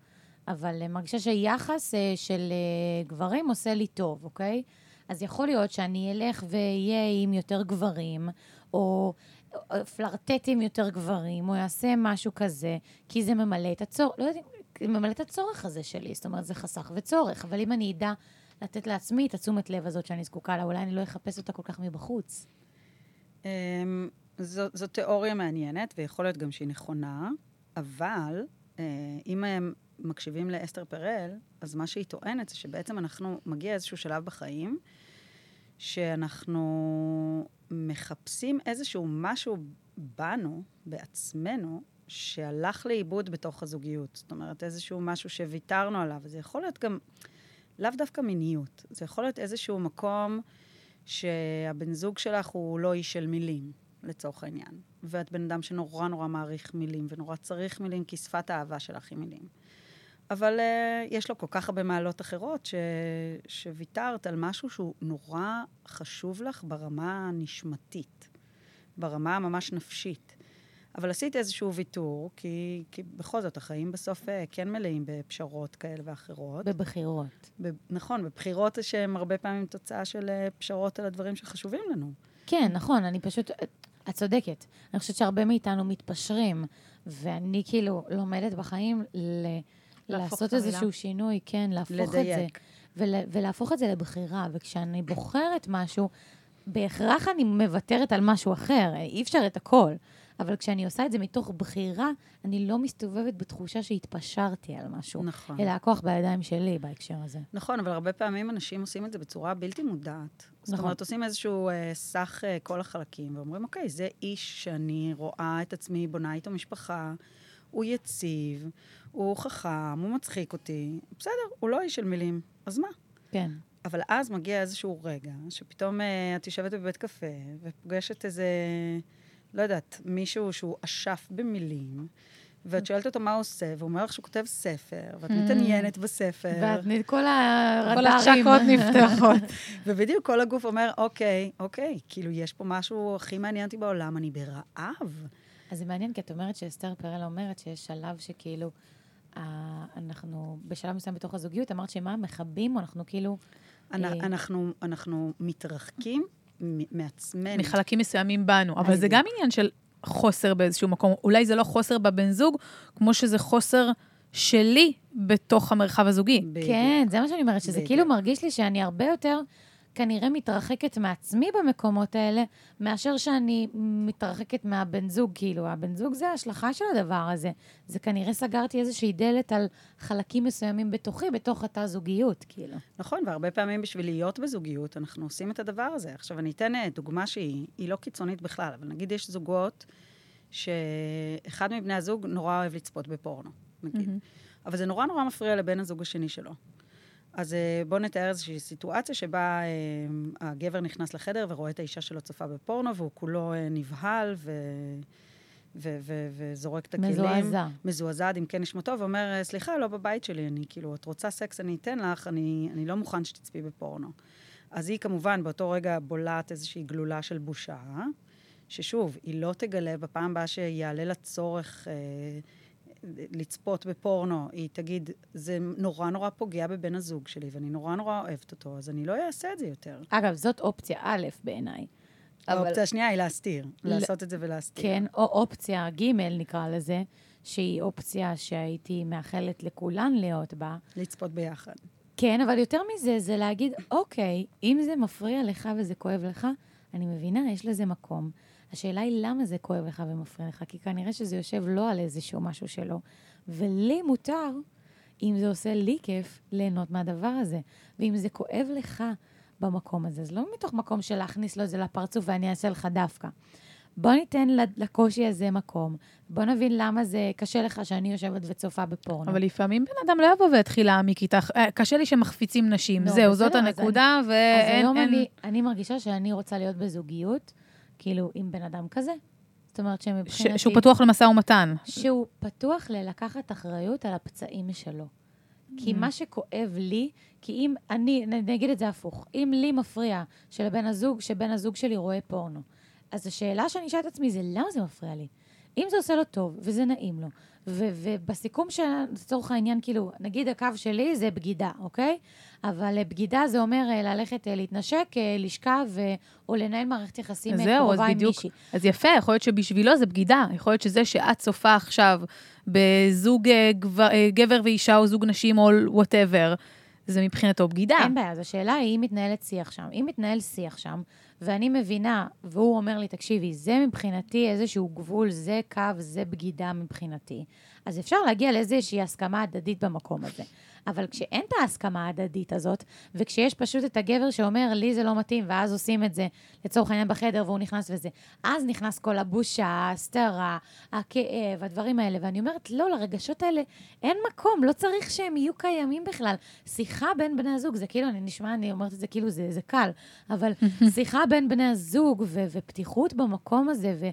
אבל אה, מרגישה שיחס אה, של אה, גברים עושה לי טוב, אוקיי? אז יכול להיות שאני אלך ואהיה עם יותר גברים, או או פלרטט עם יותר גברים, או יעשה משהו כזה, כי זה ממלא את הצורך, לא יודעת, ממלא את הצורך הזה שלי, זאת אומרת, זה חסך וצורך. אבל אם אני אדע לתת לעצמי את התשומת לב הזאת שאני זקוקה לה, אולי אני לא אחפש אותה כל כך מבחוץ.
זו, זו תיאוריה מעניינת, ויכול להיות גם שהיא נכונה, אבל אה, אם הם מקשיבים לאסתר פרל, אז מה שהיא טוענת זה שבעצם אנחנו, מגיע איזשהו שלב בחיים, שאנחנו מחפשים איזשהו משהו בנו, בעצמנו, שהלך לאיבוד בתוך הזוגיות. זאת אומרת, איזשהו משהו שוויתרנו עליו. זה יכול להיות גם לאו דווקא מיניות, זה יכול להיות איזשהו מקום שהבן זוג שלך הוא לא איש של מילים, לצורך העניין. ואת בן אדם שנורא נורא מעריך מילים, ונורא צריך מילים, כי שפת האהבה שלך היא מילים. אבל uh, יש לו כל כך הרבה מעלות אחרות, ש... שוויתרת על משהו שהוא נורא חשוב לך ברמה הנשמתית, ברמה הממש נפשית. אבל עשית איזשהו ויתור, כי, כי בכל זאת, החיים בסוף uh, כן מלאים בפשרות כאלה ואחרות.
בבחירות.
ב- נכון, בבחירות שהן הרבה פעמים תוצאה של אה, פשרות על הדברים שחשובים לנו.
כן, נכון, אני פשוט... את צודקת. אני חושבת שהרבה מאיתנו מתפשרים, ואני כאילו לומדת בחיים ל... לעשות. איזשהו שינוי, כן, להפוך את זה.
לדייק.
ול, ולהפוך את זה לבחירה. וכשאני בוחרת משהו, בהכרח אני מוותרת על משהו אחר, אי אפשר את הכל. אבל כשאני עושה את זה מתוך בחירה, אני לא מסתובבת בתחושה שהתפשרתי על משהו.
נכון.
אלא הכוח בידיים שלי בהקשר הזה.
נכון, אבל הרבה פעמים אנשים עושים את זה בצורה בלתי מודעת. זאת
נכון.
אומרת, עושים איזשהו אה, סך אה, כל החלקים, ואומרים, אוקיי, זה איש שאני רואה את עצמי, בונה איתו משפחה, הוא יציב, הוא חכם, הוא מצחיק אותי. בסדר, הוא לא איש של מילים, אז מה?
כן.
אבל אז מגיע איזשהו רגע, שפתאום אה, את יושבת בבית קפה, ופוגשת איזה, לא יודעת, מישהו שהוא אשף במילים, ואת שואלת אותו מה הוא עושה, והוא אומר לך שהוא כותב ספר, ואת מתעניינת בספר.
ואת, כל
כל
הרדארים.
הצ'קות נפתחות.
ובדיוק כל הגוף אומר, אוקיי, אוקיי, כאילו, יש פה משהו הכי מעניין אותי בעולם, אני ברעב.
אז זה מעניין, כי את אומרת שאסתר פרל אומרת שיש שלב שכאילו, אה, אנחנו, בשלב מסוים בתוך הזוגיות, אמרת שמה, מכבים, או אנחנו כאילו... אה.
אנחנו, אנחנו מתרחקים מעצמנו.
מחלקים מסוימים בנו, אבל זה. גם עניין של חוסר באיזשהו מקום. אולי זה לא חוסר בבן זוג, כמו שזה חוסר שלי בתוך המרחב הזוגי.
בדיוק.
כן, זה מה שאני אומרת, שזה
בדיוק.
כאילו מרגיש לי שאני הרבה יותר כנראה מתרחקת מעצמי במקומות האלה, מאשר שאני מתרחקת מהבן זוג. כאילו, הבן זוג זה ההשלכה של הדבר הזה. זה כנראה סגרתי איזושהי דלת על חלקים מסוימים בתוכי, בתוך התא זוגיות, כאילו.
נכון, והרבה פעמים בשביל להיות בזוגיות, אנחנו עושים את הדבר הזה. עכשיו, אני אתן אה, דוגמה שהיא היא לא קיצונית בכלל, אבל נגיד יש זוגות שאחד מבני הזוג נורא אוהב לצפות בפורנו, נגיד. אבל זה נורא נורא מפריע לבן הזוג השני שלו. אז אה, בואו נתאר איזושהי סיטואציה שבה אה, הגבר נכנס לחדר ורואה את האישה שלו צופה בפורנו, והוא כולו אה, נבהל ו... ו- ו- וזורק את הכלים.
מזועזע.
מזועזע עד עמקי נשמתו, ואומר, סליחה, לא בבית שלי, אני כאילו, את רוצה סקס, אני אתן לך, אני, אני לא מוכן שתצפי בפורנו. אז היא כמובן באותו רגע בולעת איזושהי גלולה של בושה, ששוב, היא לא תגלה בפעם הבאה שיעלה לה צורך אה, לצפות בפורנו, היא תגיד, זה נורא נורא פוגע בבן הזוג שלי, ואני נורא נורא אוהבת אותו, אז אני לא אעשה את זה יותר.
אגב, זאת אופציה א' בעיניי. אבל-
האופציה השנייה היא להסתיר,
ל-
לעשות את זה ולהסתיר.
כן, או אופציה ג' נקרא לזה, שהיא אופציה שהייתי מאחלת לכולן להיות בה.
לצפות ביחד.
כן, אבל יותר מזה, זה להגיד, אוקיי, אם זה מפריע לך וזה כואב לך, אני מבינה, יש לזה מקום. השאלה היא למה זה כואב לך ומפריע לך, כי כנראה שזה יושב לא על איזשהו משהו שלו. ולי מותר, אם זה עושה לי כיף, ליהנות מהדבר הזה. ואם זה כואב לך במקום הזה, אז לא מתוך מקום של להכניס לו את זה לפרצוף ואני אעשה לך דווקא. בוא ניתן לקושי הזה מקום. בוא נבין למה זה קשה לך שאני יושבת וצופה בפורנו.
אבל לפעמים בן אדם לא יבוא ויתחיל להעמיק איתך. אה, קשה לי שמחפיצים נשים,
נו,
זהו, זאת
אז
הנקודה,
אז
ואין...
היום
אין-
אני, אני מרגישה שאני רוצה להיות בזוגיות, כאילו, עם בן אדם כזה. זאת אומרת שמבחינתי...
שהוא פתוח למשא ומתן.
שהוא פתוח ללקחת אחריות על הפצעים שלו. כי מה שכואב לי, כי אם אני, נ- נגיד את זה הפוך, אם לי מפריע שלבן הזוג, שבן הזוג שלי רואה פורנו, אז השאלה שאני אשאל את עצמי זה, למה זה מפריע לי? אם זה עושה לו טוב וזה נעים לו, ו- ובסיכום של, לצורך העניין, כאילו, נגיד הקו שלי זה בגידה, אוקיי? אבל אה, בגידה זה אומר אה, ללכת אה, להתנשק, לשכב, או לנהל מערכת יחסים
זהו,
קרובה עם
בדיוק.
מישהי.
אז יפה, יכול להיות שבשבילו זה בגידה. יכול להיות שזה שאת צופה עכשיו בזוג גבר- גבר ואישה או זוג נשים או וואטאבר, זה מבחינתו בגידה.
אין בעיה, אז השאלה היא אם מתנהלת שיח שם. אם מתנהל שיח שם, ואני מבינה, והוא אומר לי, תקשיבי, זה מבחינתי איזשהו גבול, זה קו, זה בגידה מבחינתי, אז אפשר להגיע לאיזושהי הסכמה הדדית במקום הזה. אבל כשאין את ההסכמה ההדדית הזאת, וכשיש פשוט את הגבר שאומר, לי זה לא מתאים, ואז עושים את זה, לצורך העניין בחדר, והוא נכנס וזה, אז נכנס כל הבושה, ההסתרה, הכאב, הדברים האלה. ואני אומרת, לא, לרגשות האלה אין מקום, לא צריך שהם יהיו קיימים בכלל. שיחה בין בני הזוג, זה כאילו, אני נשמע, אני אומרת את זה כאילו זה, זה קל, אבל שיחה בין בני הזוג ו- ופתיחות במקום הזה, ו-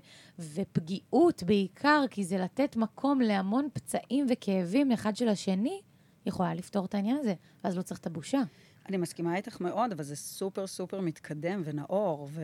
ופגיעות בעיקר, כי זה לתת מקום להמון פצעים וכאבים אחד של השני, יכולה לפתור את העניין הזה, ואז לא צריך את הבושה.
אני מסכימה איתך מאוד, אבל זה סופר סופר מתקדם ונאור, ו-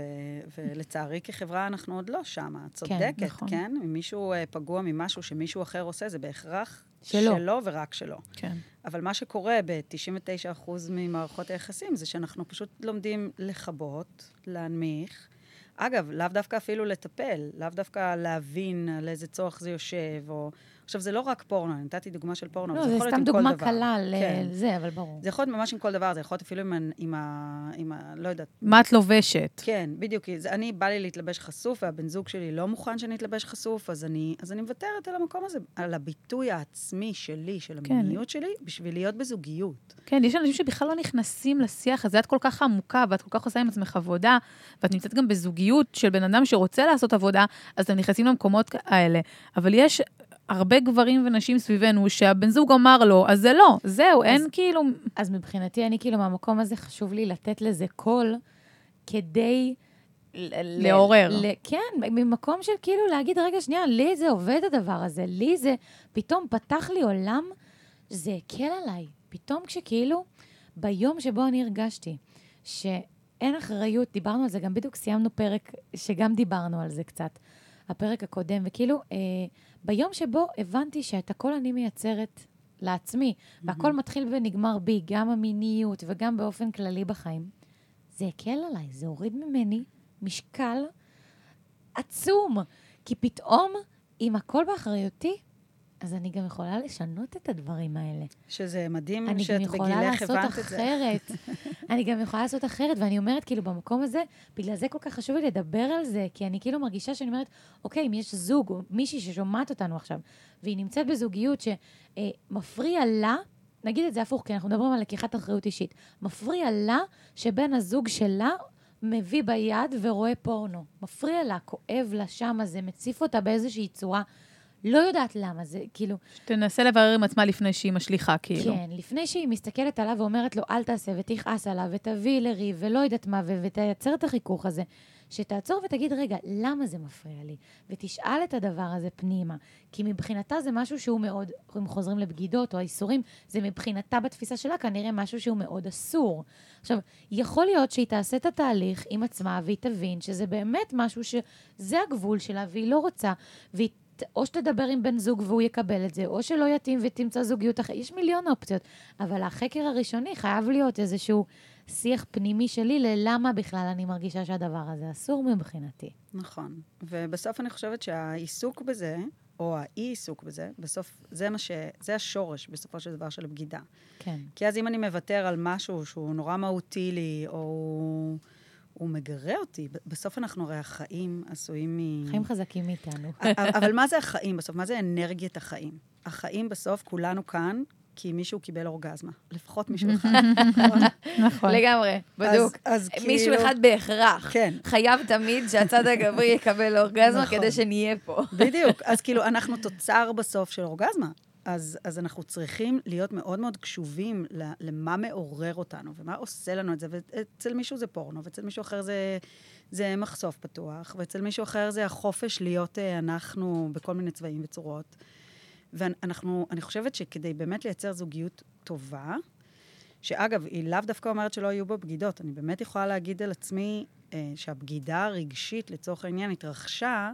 ולצערי כחברה אנחנו עוד לא שמה. את צודקת,
נכון.
כן? אם מישהו אה, פגוע ממשהו שמישהו אחר עושה, זה בהכרח
שלו.
שלו ורק שלו.
כן.
אבל מה שקורה ב-99% ממערכות היחסים זה שאנחנו פשוט לומדים לכבות, להנמיך. אגב, לאו דווקא אפילו לטפל, לאו דווקא להבין על איזה צורך זה יושב, או... עכשיו, זה לא רק פורנו, אני נתתי דוגמה של פורנו,
לא,
אבל
זה
יכול להיות
סתם
עם כל
דוגמה
דבר.
קלה
כן.
לזה, אבל ברור.
זה יכול להיות ממש עם כל דבר, זה יכול להיות אפילו עם, עם, ה, עם ה... לא יודעת.
מה את לובשת?
כן, בדיוק. זה, אני, בא לי להתלבש חשוף, והבן זוג שלי לא מוכן שאני אתלבש חשוף, אז אני, אז אני מוותרת על המקום הזה, על הביטוי העצמי שלי, של
כן.
המיניות שלי, בשביל להיות בזוגיות.
כן, יש אנשים שבכלל לא נכנסים לשיח הזה, את כל כך עמוקה, ואת כל כך עושה עם עצמך עבודה, ואת נמצאת גם בזוגיות של בן אדם שרוצה לעשות עבודה, אז אתם נכנסים למקומות האלה. אבל יש הרבה גברים ונשים סביבנו שהבן זוג אמר לו, אז זה לא, זהו, אין כאילו...
אז מבחינתי, אני כאילו, מהמקום הזה חשוב לי לתת לזה קול, כדי... ל-
לעורר.
ל- כן, ממקום של כאילו להגיד, רגע, שנייה, לי זה עובד הדבר הזה, לי זה פתאום פתח לי עולם, זה הקל עליי. פתאום כשכאילו, ביום שבו אני הרגשתי שאין אחריות, דיברנו על זה, גם בדיוק סיימנו פרק שגם דיברנו על זה קצת, הפרק הקודם, וכאילו, אה, ביום שבו הבנתי שאת הכל אני מייצרת לעצמי, והכל מתחיל ונגמר בי, גם המיניות וגם באופן כללי בחיים. זה הקל עליי, זה הוריד ממני משקל עצום. כי פתאום, אם הכל באחריותי, אז אני גם יכולה לשנות את הדברים האלה.
שזה מדהים
אני גם
שאת
יכולה
בגילך
לעשות
הבנת את זה.
אחרת. אני גם יכולה לעשות אחרת, ואני אומרת, כאילו, במקום הזה, בגלל זה כל כך חשוב לי לדבר על זה, כי אני כאילו מרגישה שאני אומרת, אוקיי, אם יש זוג או מישהי ששומעת אותנו עכשיו, והיא נמצאת בזוגיות שמפריע לה, נגיד את זה הפוך, כי אנחנו מדברים על לקיחת אחריות אישית, מפריע לה שבן הזוג שלה מביא ביד ורואה פורנו. מפריע לה, כואב לה שמה, זה מציף אותה באיזושהי צורה. לא יודעת למה זה, כאילו,
תנסה לברר עם עצמה לפני שהיא משליכה, כאילו.
כן, לפני שהיא מסתכלת עליו ואומרת לו, אל תעשה, ותכעס עליו, ותביא לריב, ולא יודעת מה, ו- ותייצר את החיכוך הזה, שתעצור ותגיד, רגע, למה זה מפריע לי? ותשאל את הדבר הזה פנימה. כי מבחינתה זה משהו שהוא מאוד, אם חוזרים לבגידות או האיסורים, זה מבחינתה בתפיסה שלה כנראה משהו שהוא מאוד אסור. עכשיו, יכול להיות שהיא תעשה את התהליך עם עצמה, והיא תבין שזה באמת משהו שזה הגבול שלה, והיא לא רוצה, והיא או שתדבר עם בן זוג והוא יקבל את זה, או שלא יתאים ותמצא זוגיות אחרת. יש מיליון אופציות, אבל החקר הראשוני חייב להיות איזשהו שיח פנימי שלי ללמה בכלל אני מרגישה שהדבר הזה אסור מבחינתי.
נכון. ובסוף אני חושבת שהעיסוק בזה, או האי-עיסוק בזה, בסוף זה מה ש... זה השורש, בסופו של דבר, של הבגידה.
כן.
כי אז אם אני מוותר על משהו שהוא נורא מהותי לי, או הוא, מגרה אותי, בסוף אנחנו הרי החיים עשויים מ...
חיים חזקים מאיתנו.
אבל מה זה החיים בסוף? מה זה אנרגיית החיים? החיים בסוף, כולנו כאן, כי מישהו קיבל אורגזמה. לפחות מישהו אחד.
נכון.
לגמרי, בדוק.
אז
מישהו
כאילו-
אחד בהכרח.
כן.
חייב תמיד שהצד הגברי יקבל אורגזמה
נכון.
כדי שנהיה פה.
בדיוק. אז כאילו, אנחנו תוצר בסוף של אורגזמה. אז, אז אנחנו צריכים להיות מאוד מאוד קשובים למה מעורר אותנו, ומה עושה לנו את זה. ואצל מישהו זה פורנו, ואצל מישהו אחר זה, זה מחשוף פתוח, ואצל מישהו אחר זה החופש להיות אה, אנחנו בכל מיני צבעים וצורות. ואנחנו, אני חושבת שכדי באמת לייצר זוגיות טובה, שאגב, היא לאו דווקא אומרת שלא יהיו בה בגידות. אני באמת יכולה להגיד על עצמי אה, שהבגידה הרגשית, לצורך העניין, התרחשה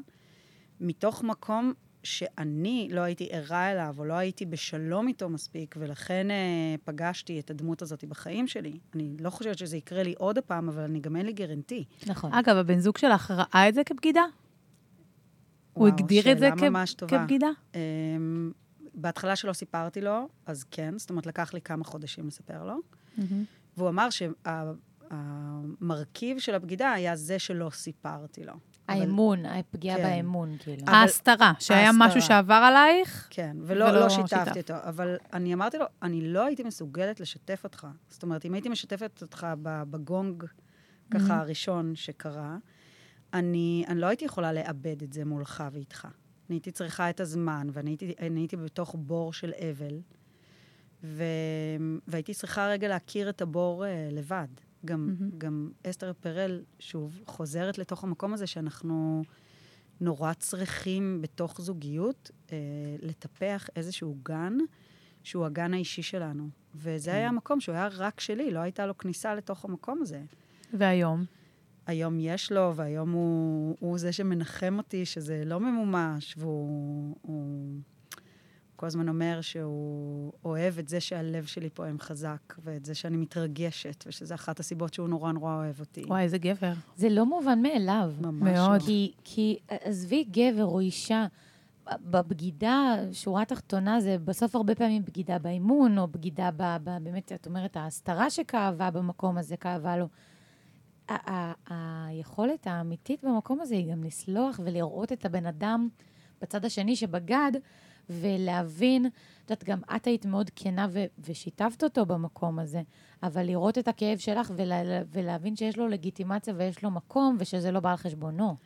מתוך מקום שאני לא הייתי ערה אליו, או לא הייתי בשלום איתו מספיק, ולכן אה, פגשתי את הדמות הזאת בחיים שלי. אני לא חושבת שזה יקרה לי עוד הפעם, אבל אני גם אין לי גרנטי.
נכון.
אגב, הבן זוג שלך ראה את זה כבגידה? הוא
וואו,
הגדיר את זה כ-. כבגידה?
אמ, בהתחלה שלא סיפרתי לו, אז כן, זאת אומרת, לקח לי כמה חודשים לספר לו. והוא אמר שהמרכיב של הבגידה היה זה שלא סיפרתי לו. אבל-
האמון, הפגיעה
כן.
באמון, כאילו.
אבל-
ההסתרה, שהיה
ההסתרה.
משהו שעבר עלייך,
כן, ולא
ולא
לא
שיתפת.
שיתפתי אותו. אבל אני אמרתי לו, אני לא הייתי מסוגלת לשתף אותך. זאת אומרת, אם הייתי משתפת אותך בגונג, ככה הראשון שקרה, אני, אני לא הייתי יכולה לאבד את זה מולך ואיתך. אני הייתי צריכה את הזמן, ואני הייתי, הייתי בתוך בור של אבל, ו, והייתי צריכה רגע להכיר את הבור אה, לבד. גם, גם אסתר פרל, שוב, חוזרת לתוך המקום הזה שאנחנו נורא צריכים בתוך זוגיות אה, לטפח איזשהו גן שהוא הגן האישי שלנו. וזה היה מקום שהוא היה רק שלי, לא הייתה לו כניסה לתוך המקום הזה.
והיום.
היום יש לו, והיום הוא, הוא זה שמנחם אותי שזה לא ממומש, והוא הוא כל הזמן אומר שהוא אוהב את זה שהלב שלי פועם חזק, ואת זה שאני מתרגשת, ושזו אחת הסיבות שהוא נורא נורא אוהב אותי.
וואי, איזה גבר.
זה לא מובן מאליו.
ממש
מאוד.
לא.
כי, כי עזבי גבר או אישה, בבגידה, שורה תחתונה זה בסוף הרבה פעמים בגידה באימון, או בגידה ב... ב באמת, את אומרת, ההסתרה שכאבה במקום הזה, כאבה לו. היכולת האמיתית במקום הזה היא גם לסלוח ולראות את הבן אדם בצד השני שבגד, ולהבין, את יודעת, גם את היית מאוד כנה ו- ושיתפת אותו במקום הזה, אבל לראות את הכאב שלך ולה- ולהבין שיש לו לגיטימציה ויש לו מקום, ושזה לא בא על חשבונו.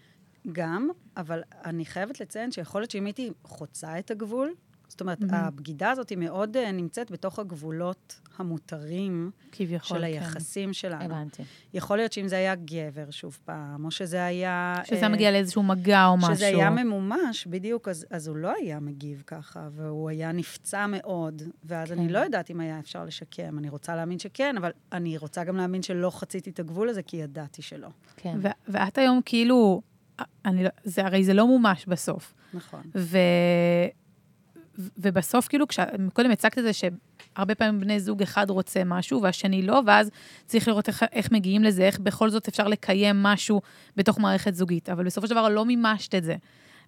גם, אבל אני חייבת לציין שיכול להיות שאם הייתי חוצה את הגבול, זאת אומרת, mm-hmm. הבגידה הזאת היא מאוד uh, נמצאת בתוך הגבולות המותרים
כביכול,
של
כן.
היחסים שלנו.
הבנתי.
יכול להיות שאם זה היה גבר, שוב פעם, או שזה היה...
שזה
אה,
מגיע לאיזשהו מגע או משהו.
שזה היה ממומש, בדיוק, אז, אז הוא לא היה מגיב ככה, והוא היה נפצע מאוד, ואז כן. אני לא יודעת אם היה אפשר לשקם. אני רוצה להאמין שכן, אבל אני רוצה גם להאמין שלא חציתי את הגבול הזה, כי ידעתי שלא.
כן.
ו- ואת היום כאילו, אני לא, זה, הרי זה לא מומש בסוף.
נכון.
ו... ובסוף, כאילו. קודם הצגת את זה שהרבה פעמים בני זוג אחד רוצה משהו והשני לא, ואז צריך לראות איך, איך מגיעים לזה, איך בכל זאת אפשר לקיים משהו בתוך מערכת זוגית. אבל בסופו של דבר לא מימשת את זה.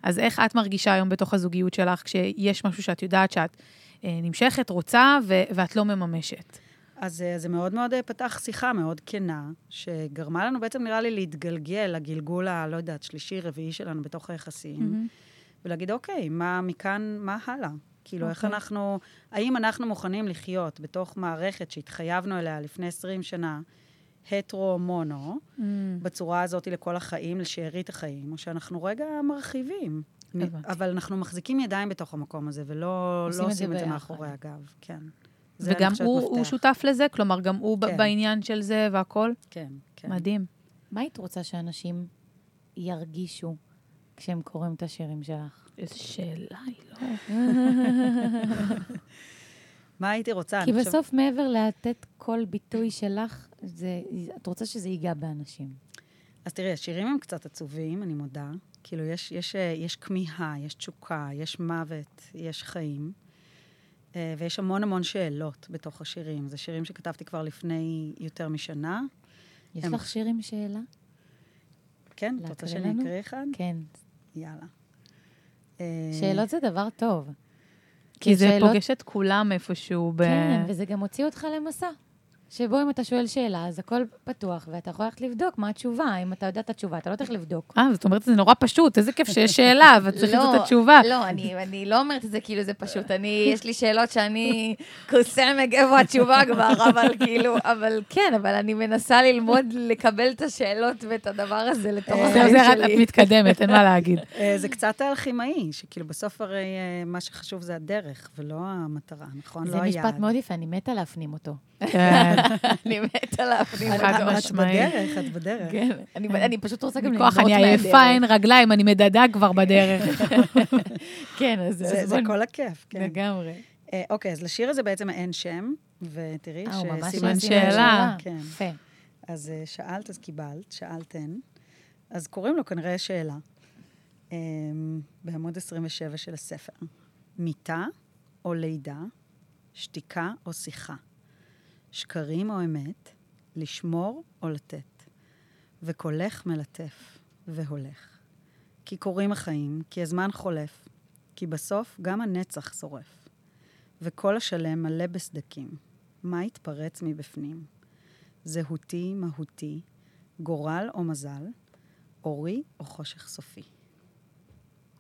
אז איך את מרגישה היום בתוך הזוגיות שלך, כשיש משהו שאת יודעת שאת אה, נמשכת, רוצה, ו- ואת לא מממשת?
אז אה, זה מאוד מאוד אה, פתח שיחה מאוד כנה, שגרמה לנו בעצם, נראה לי, להתגלגל לגלגול ה... לא יודעת, שלישי, רביעי שלנו בתוך היחסים, ולהגיד, אוקיי, מה מכאן, מה הלאה? כאילו, איך
אוקיי.
אנחנו... האם אנחנו מוכנים לחיות בתוך מערכת שהתחייבנו אליה לפני 20 שנה, הטרו-מונו, בצורה הזאת לכל החיים, לשארית החיים, או שאנחנו רגע מרחיבים.
הבנתי.
אבל אנחנו מחזיקים ידיים בתוך המקום הזה, ולא
עושים
לא
את
עושים
זה
את זה. מאחורי הגב, כן.
וגם הוא, הוא. שותף לזה? כלומר, גם הוא
כן.
בעניין של זה והכל?
כן, כן.
מדהים.
מה היית רוצה שאנשים ירגישו כשהם קוראים את השירים שלך?
איזו שאלה היא, לא?
מה הייתי רוצה?
כי בסוף, מעבר לתת כל ביטוי שלך, זה, את רוצה שזה ייגע באנשים.
אז תראי, השירים הם קצת עצובים, אני מודה. כאילו, יש, יש, אה, יש כמיהה, יש תשוקה, יש מוות, יש חיים. אה, ויש המון המון שאלות בתוך השירים. זה שירים שכתבתי כבר לפני יותר משנה.
יש
הם-
לך שיר עם שאלה?
כן, את רוצה שאני? אקריא אחד?
כן.
יאללה.
שאלות זה דבר טוב.
כי זה
שאלות-
פוגש את כולם איפשהו ב...
כן, וזה גם מוציא אותך למסע. שבו אם אתה שואל שאלה, אז הכל פתוח, ואתה יכול ללכת לבדוק מה התשובה. אם אתה יודע את התשובה, אתה לא צריך לבדוק.
אה, זאת אומרת, זה נורא פשוט, איזה כיף שיש שאלה, וצריך למצוא את התשובה.
לא, אני, אני לא אומרת את זה כאילו זה פשוט. אני, יש לי שאלות שאני קוסמק איפה התשובה כבר, אבל כאילו, אבל כן, אבל אני מנסה ללמוד לקבל את השאלות ואת הדבר הזה לתוך
אה,
החיים
זה, את
שלי.
מתקדמת, אין מה להגיד.
אה, זה קצת האלכימאי, שכאילו בסוף הרי אה, מה שחשוב זה הדרך, ולא המטרה, נכון?
זה
לא היעד.
משפט מאוד יפה, אני מתה להפנים אותו.
כן,
אני מתה להפנים
את-
חד
אותו.
את
משמעית.
בדרך, את בדרך.
כן, אני, אני פשוט רוצה גם
מכוח,
ליהנות
אני עייפה,
מהדרך.
אין רגליים, אני מדדה כבר בדרך.
כן, אז
זה, כל הכיף, כן.
לגמרי.
אה, אוקיי, אז לשיר הזה בעצם אין שם, ותראי
אה, הוא ממש
שסימן
סימן שאלה.
כן.
יפה.
אז אה, שאלת, אז קיבלת, שאלתן. אז קוראים לו כנראה שאלה. אה, בעמוד 27 של הספר. מיטה או לידה, שתיקה או שיחה, שקרים או אמת, לשמור או לתת, וקולך מלטף והולך. כי קורים החיים, כי הזמן חולף, כי בסוף גם הנצח שורף. וכל השלם מלא בסדקים. מה יתפרץ מבפנים? זהותי, מהותי, גורל או מזל, אורי או חושך סופי.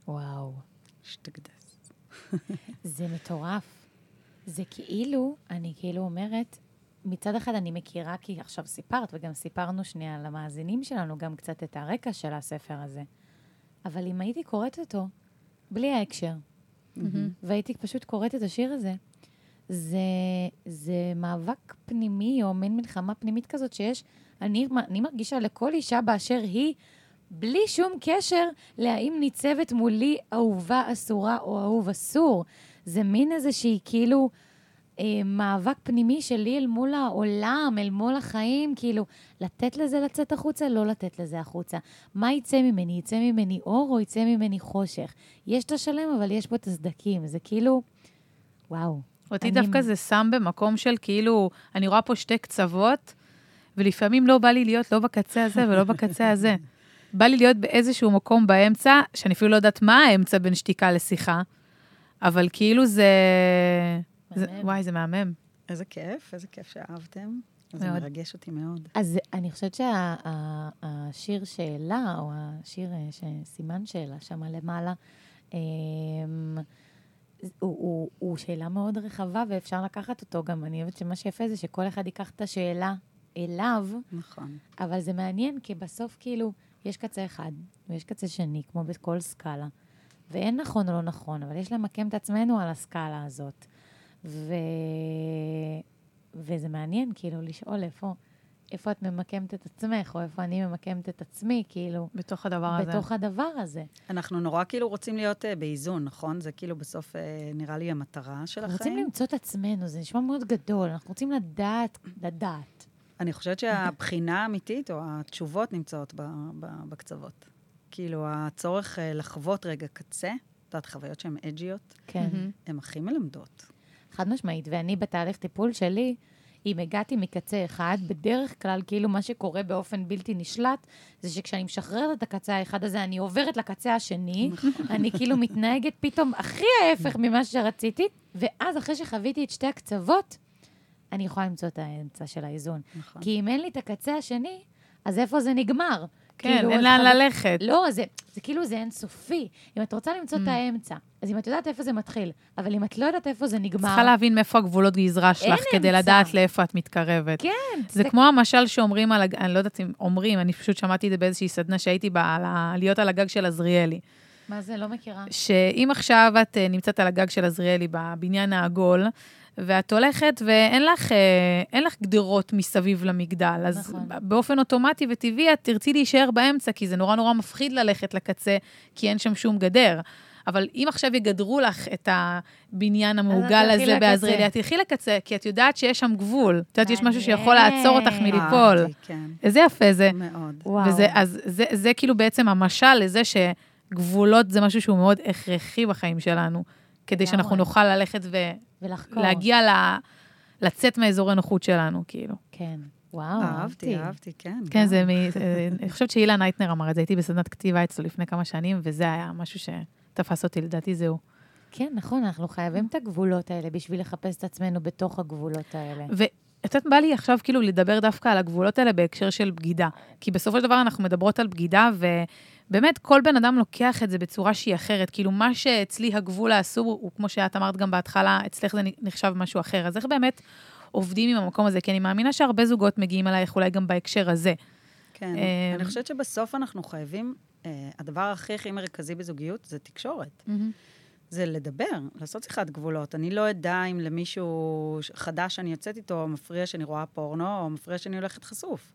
וואו.
שתקדס.
זה מטורף. זה כאילו, אני כאילו אומרת, מצד אחד אני מכירה, כי עכשיו סיפרת, וגם סיפרנו שנייה למאזינים שלנו גם קצת את הרקע של הספר הזה. אבל אם הייתי קוראת אותו בלי ההקשר, והייתי פשוט קוראת את השיר הזה, זה, זה מאבק פנימי, או מין מלחמה פנימית כזאת שיש, אני, אני מרגישה לכל אישה באשר היא, בלי שום קשר להאם ניצבת מולי אהובה אסורה או אהוב אסור. זה מין איזושהי כאילו אה, מאבק פנימי שלי אל מול העולם, אל מול החיים, כאילו, לתת לזה לצאת החוצה, לא לתת לזה החוצה. מה יצא ממני? יצא ממני אור או יצא ממני חושך? יש את השלם, אבל יש בו את הסדקים. זה כאילו, וואו.
אותי
אני-
דווקא זה שם במקום של כאילו, אני רואה פה שתי קצוות, ולפעמים לא בא לי להיות לא בקצה הזה ולא בקצה הזה. בא לי להיות באיזשהו מקום באמצע, שאני אפילו לא יודעת מה האמצע בין שתיקה לשיחה, אבל כאילו זה... זה. וואי, זה מהמם.
איזה כיף, איזה כיף שאהבתם. זה
מאוד.
מרגש אותי מאוד.
אז אני חושבת שהשיר שאלה, או השיר אה, שסימן שאלה שם למעלה, אמ, הוא, הוא, הוא שאלה מאוד רחבה, ואפשר לקחת אותו גם. אני אוהבת שמה שיפה זה שכל אחד ייקח את השאלה אליו,
נכון.
אבל זה מעניין, כי בסוף כאילו, יש קצה אחד, ויש קצה שני, כמו בכל סקאלה. ואין נכון או לא נכון, אבל יש למקם את עצמנו על הסקאלה הזאת. ו... וזה מעניין, כאילו, לשאול איפה, איפה את ממקמת את עצמך, או איפה אני ממקמת את עצמי, כאילו,
בתוך הדבר הזה.
בתוך הדבר הזה.
אנחנו נורא כאילו רוצים להיות uh, באיזון, נכון? זה כאילו בסוף uh, נראה לי המטרה של
אנחנו
החיים.
רוצים למצוא את עצמנו, זה נשמע מאוד גדול, אנחנו רוצים לדעת, לדעת.
אני חושבת שהבחינה האמיתית, או התשובות נמצאות ב, ב, בקצוות. כאילו, הצורך uh, לחוות רגע קצה, את יודעת, חוויות שהן אג'יות,
כן.
הן הכי מלמדות.
חד משמעית, ואני בתהליך טיפול שלי, אם הגעתי מקצה אחד, בדרך כלל, כאילו מה שקורה באופן בלתי נשלט, זה שכשאני משחררת את הקצה האחד הזה, אני עוברת לקצה השני, אני כאילו מתנהגת פתאום הכי ההפך ממה שרציתי, ואז אחרי שחוויתי את שתי הקצוות, אני יכולה למצוא את האמצע של האיזון.
נכון.
כי אם אין לי את הקצה השני, אז איפה זה נגמר?
כן,
כאילו,
אין
את
לאן ללכת.
לא, זה, זה כאילו זה אינסופי. אם את רוצה למצוא
Mm.
את האמצע, אז אם את יודעת איפה זה מתחיל, אבל אם את לא יודעת איפה זה נגמר...
צריכה להבין מאיפה הגבולות גזרה שלך, כדי
אמצע.
לדעת לאיפה את מתקרבת.
כן,
זה כמו המשל שאומרים על, אני לא יודעת אם אומרים, אני פשוט שמעתי את זה באיזושהי סדנה שהייתי בה, על ה- להיות על הגג של עזריאלי.
מה זה? לא מכירה.
שאם עכשיו את אה, נמצאת על הגג של עזריאלי בבניין העגול, ואת הולכת ואין לך, אה, לך גדרות מסביב למגדל, אז
נכון.
באופן אוטומטי וטבעי את תרצי להישאר באמצע, כי זה נורא נורא מפחיד ללכת לקצה, כי אין שם שום גדר. אבל אם עכשיו יגדרו לך את הבניין המעוגל הזה. בעזריאלי, את תלכי לקצה, כי את יודעת שיש שם גבול. את יודעת, יש משהו. שיכול לעצור אותך מליפול.
כן,
איזה יפה זה.
מאוד.
וזה, אז זה, זה כאילו בעצם המשל לזה שגבולות זה משהו שהוא מאוד הכרחי בחיים שלנו, כדי שאנחנו. נוכל ללכת
ולחקור.
ולהגיע ל... לצאת מאזור הנוחות שלנו, כאילו.
כן. וואו,
אהבתי, אהבתי, כן.
כן. זה מ... אה, אני חושבת שאילן הייטנר אמר את זה, הייתי בסדנת כתיבה אצלו לפני כמה שנים, וזה היה משהו שתפס אותי, לדעתי זהו.
כן, נכון, אנחנו חייבים את הגבולות האלה בשביל לחפש את עצמנו בתוך הגבולות האלה.
ואת יודעת, בא לי עכשיו כאילו לדבר דווקא על הגבולות האלה בהקשר של בגידה. כי בסופו של דבר אנחנו מדברות על בגידה, ובאמת כל בן אדם לוקח את זה בצורה שהיא אחרת. כאילו, מה שאצלי הגבול האסור, הוא כמו שאת אמרת גם בהתחלה, אצלך זה נחשב משהו אחר. אז איך באמת עובדים עם המקום הזה? כי אני מאמינה שהרבה זוגות מגיעים אלייך אולי גם בהקשר הזה.
כן,
אה,
אני חושבת שבסוף אנחנו חייבים, אה, הדבר הכי הכי מרכזי בזוגיות זה תקשורת. זה לדבר, לעשות שיחת גבולות. אני לא אדע אם למישהו חדש שאני יוצאת איתו מפריע שאני רואה פורנו, או מפריע שאני הולכת חשוף.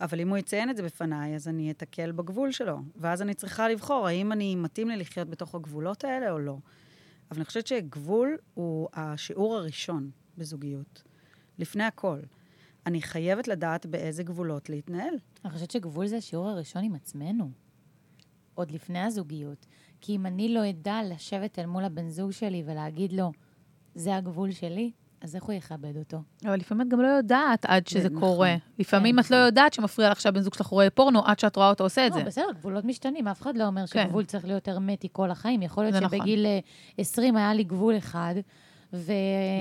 אבל אם הוא יציין את זה בפניי, אז אני אתקל בגבול שלו. ואז אני צריכה לבחור האם אני מתאים לי לחיות בתוך הגבולות האלה או לא. אבל אני חושבת שגבול הוא השיעור הראשון בזוגיות. לפני הכל. אני חייבת לדעת באיזה גבולות להתנהל.
אני חושבת שגבול זה השיעור הראשון עם עצמנו, עוד לפני הזוגיות. כי אם אני לא אדע לשבת אל מול הבן זוג שלי ולהגיד לו, זה הגבול שלי, אז איך הוא יכבד אותו?
אבל לפעמים את גם לא יודעת עד שזה
נכון.
קורה. לפעמים
כן,
את לא
נכון.
יודעת שמפריע לך שהבן זוג שלך רואה פורנו עד שאת רואה אותו עושה את
לא,
זה.
בסדר, גבולות משתנים, אף אחד לא אומר
כן.
שגבול צריך להיות הרמטי כל החיים. יכול להיות
זה נכון.
שבגיל אה, 20 היה לי גבול אחד, ו...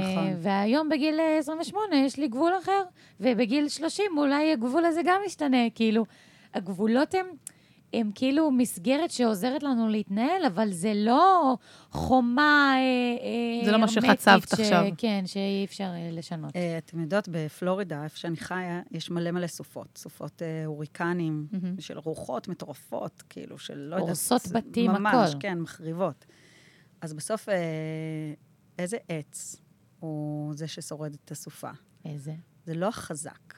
נכון.
והיום בגיל אה, 28 יש לי גבול אחר, ובגיל 30 אולי הגבול הזה גם ישתנה. כאילו, הגבולות הם... הם כאילו מסגרת שעוזרת לנו להתנהל, אבל זה לא חומה אה, אה,
זה לא מה שחצבת עכשיו.
כן, שאי אפשר אה, לשנות.
אתם יודעות, בפלורידה, איפה שאני חיה, יש מלא מלא סופות. סופות הוריקנים. של רוחות מטורפות, כאילו, של לא יודעת...
הורסות בתים,
ממש,
הכל.
כן, מחריבות. אז בסוף, איזה עץ הוא זה ששורד את הסופה?
איזה?
זה לא החזק,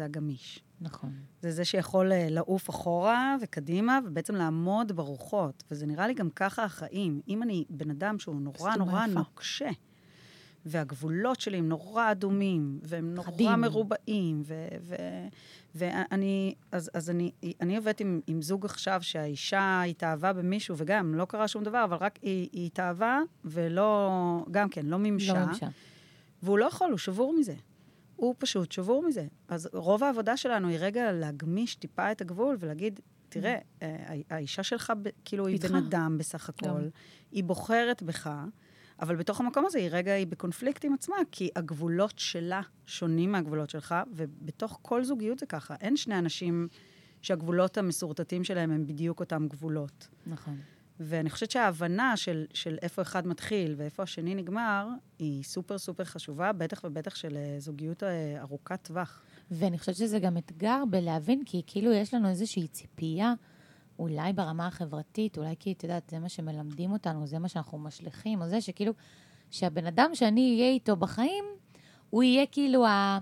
זה הגמיש.
נכון.
זה זה שיכול אה, לעוף אחורה וקדימה, ובעצם לעמוד ברוחות. וזה נראה לי גם ככה החיים. אם אני בן אדם שהוא נורא נורא
יפה.
נוקשה, והגבולות שלי הם נורא אדומים, והם נורא
חדים.
מרובעים, ו- ו- ואני, אז, אז אני, אני עובדת עם, עם זוג עכשיו שהאישה התאהבה במישהו, וגם, לא קרה שום דבר, אבל רק היא, היא התאהבה, ולא, גם כן, לא מימשה.
לא מומשה.
והוא לא יכול, הוא שבור מזה. הוא פשוט שבור מזה. אז רוב העבודה שלנו היא רגע להגמיש טיפה את הגבול ולהגיד, תראה, אה, ה- האישה שלך, כאילו, היא. בן אדם בסך הכל, היא בוחרת בך, אבל בתוך המקום הזה היא רגע, היא בקונפליקט עם עצמה, כי הגבולות שלה שונים מהגבולות שלך, ובתוך כל זוגיות זה ככה. אין שני אנשים שהגבולות המסורטטים שלהם הם בדיוק אותם גבולות.
נכון.
ואני חושבת שההבנה של, של איפה אחד מתחיל ואיפה השני נגמר, היא סופר סופר חשובה, בטח ובטח של אה, זוגיות אה, ארוכת טווח.
ואני חושבת שזה גם אתגר בלהבין, כי כאילו יש לנו איזושהי ציפייה, אולי ברמה החברתית, אולי כי, את יודעת, זה מה שמלמדים אותנו, זה מה שאנחנו משליכים, או זה שכאילו, שהבן אדם שאני אהיה איתו בחיים, הוא יהיה כאילו ה...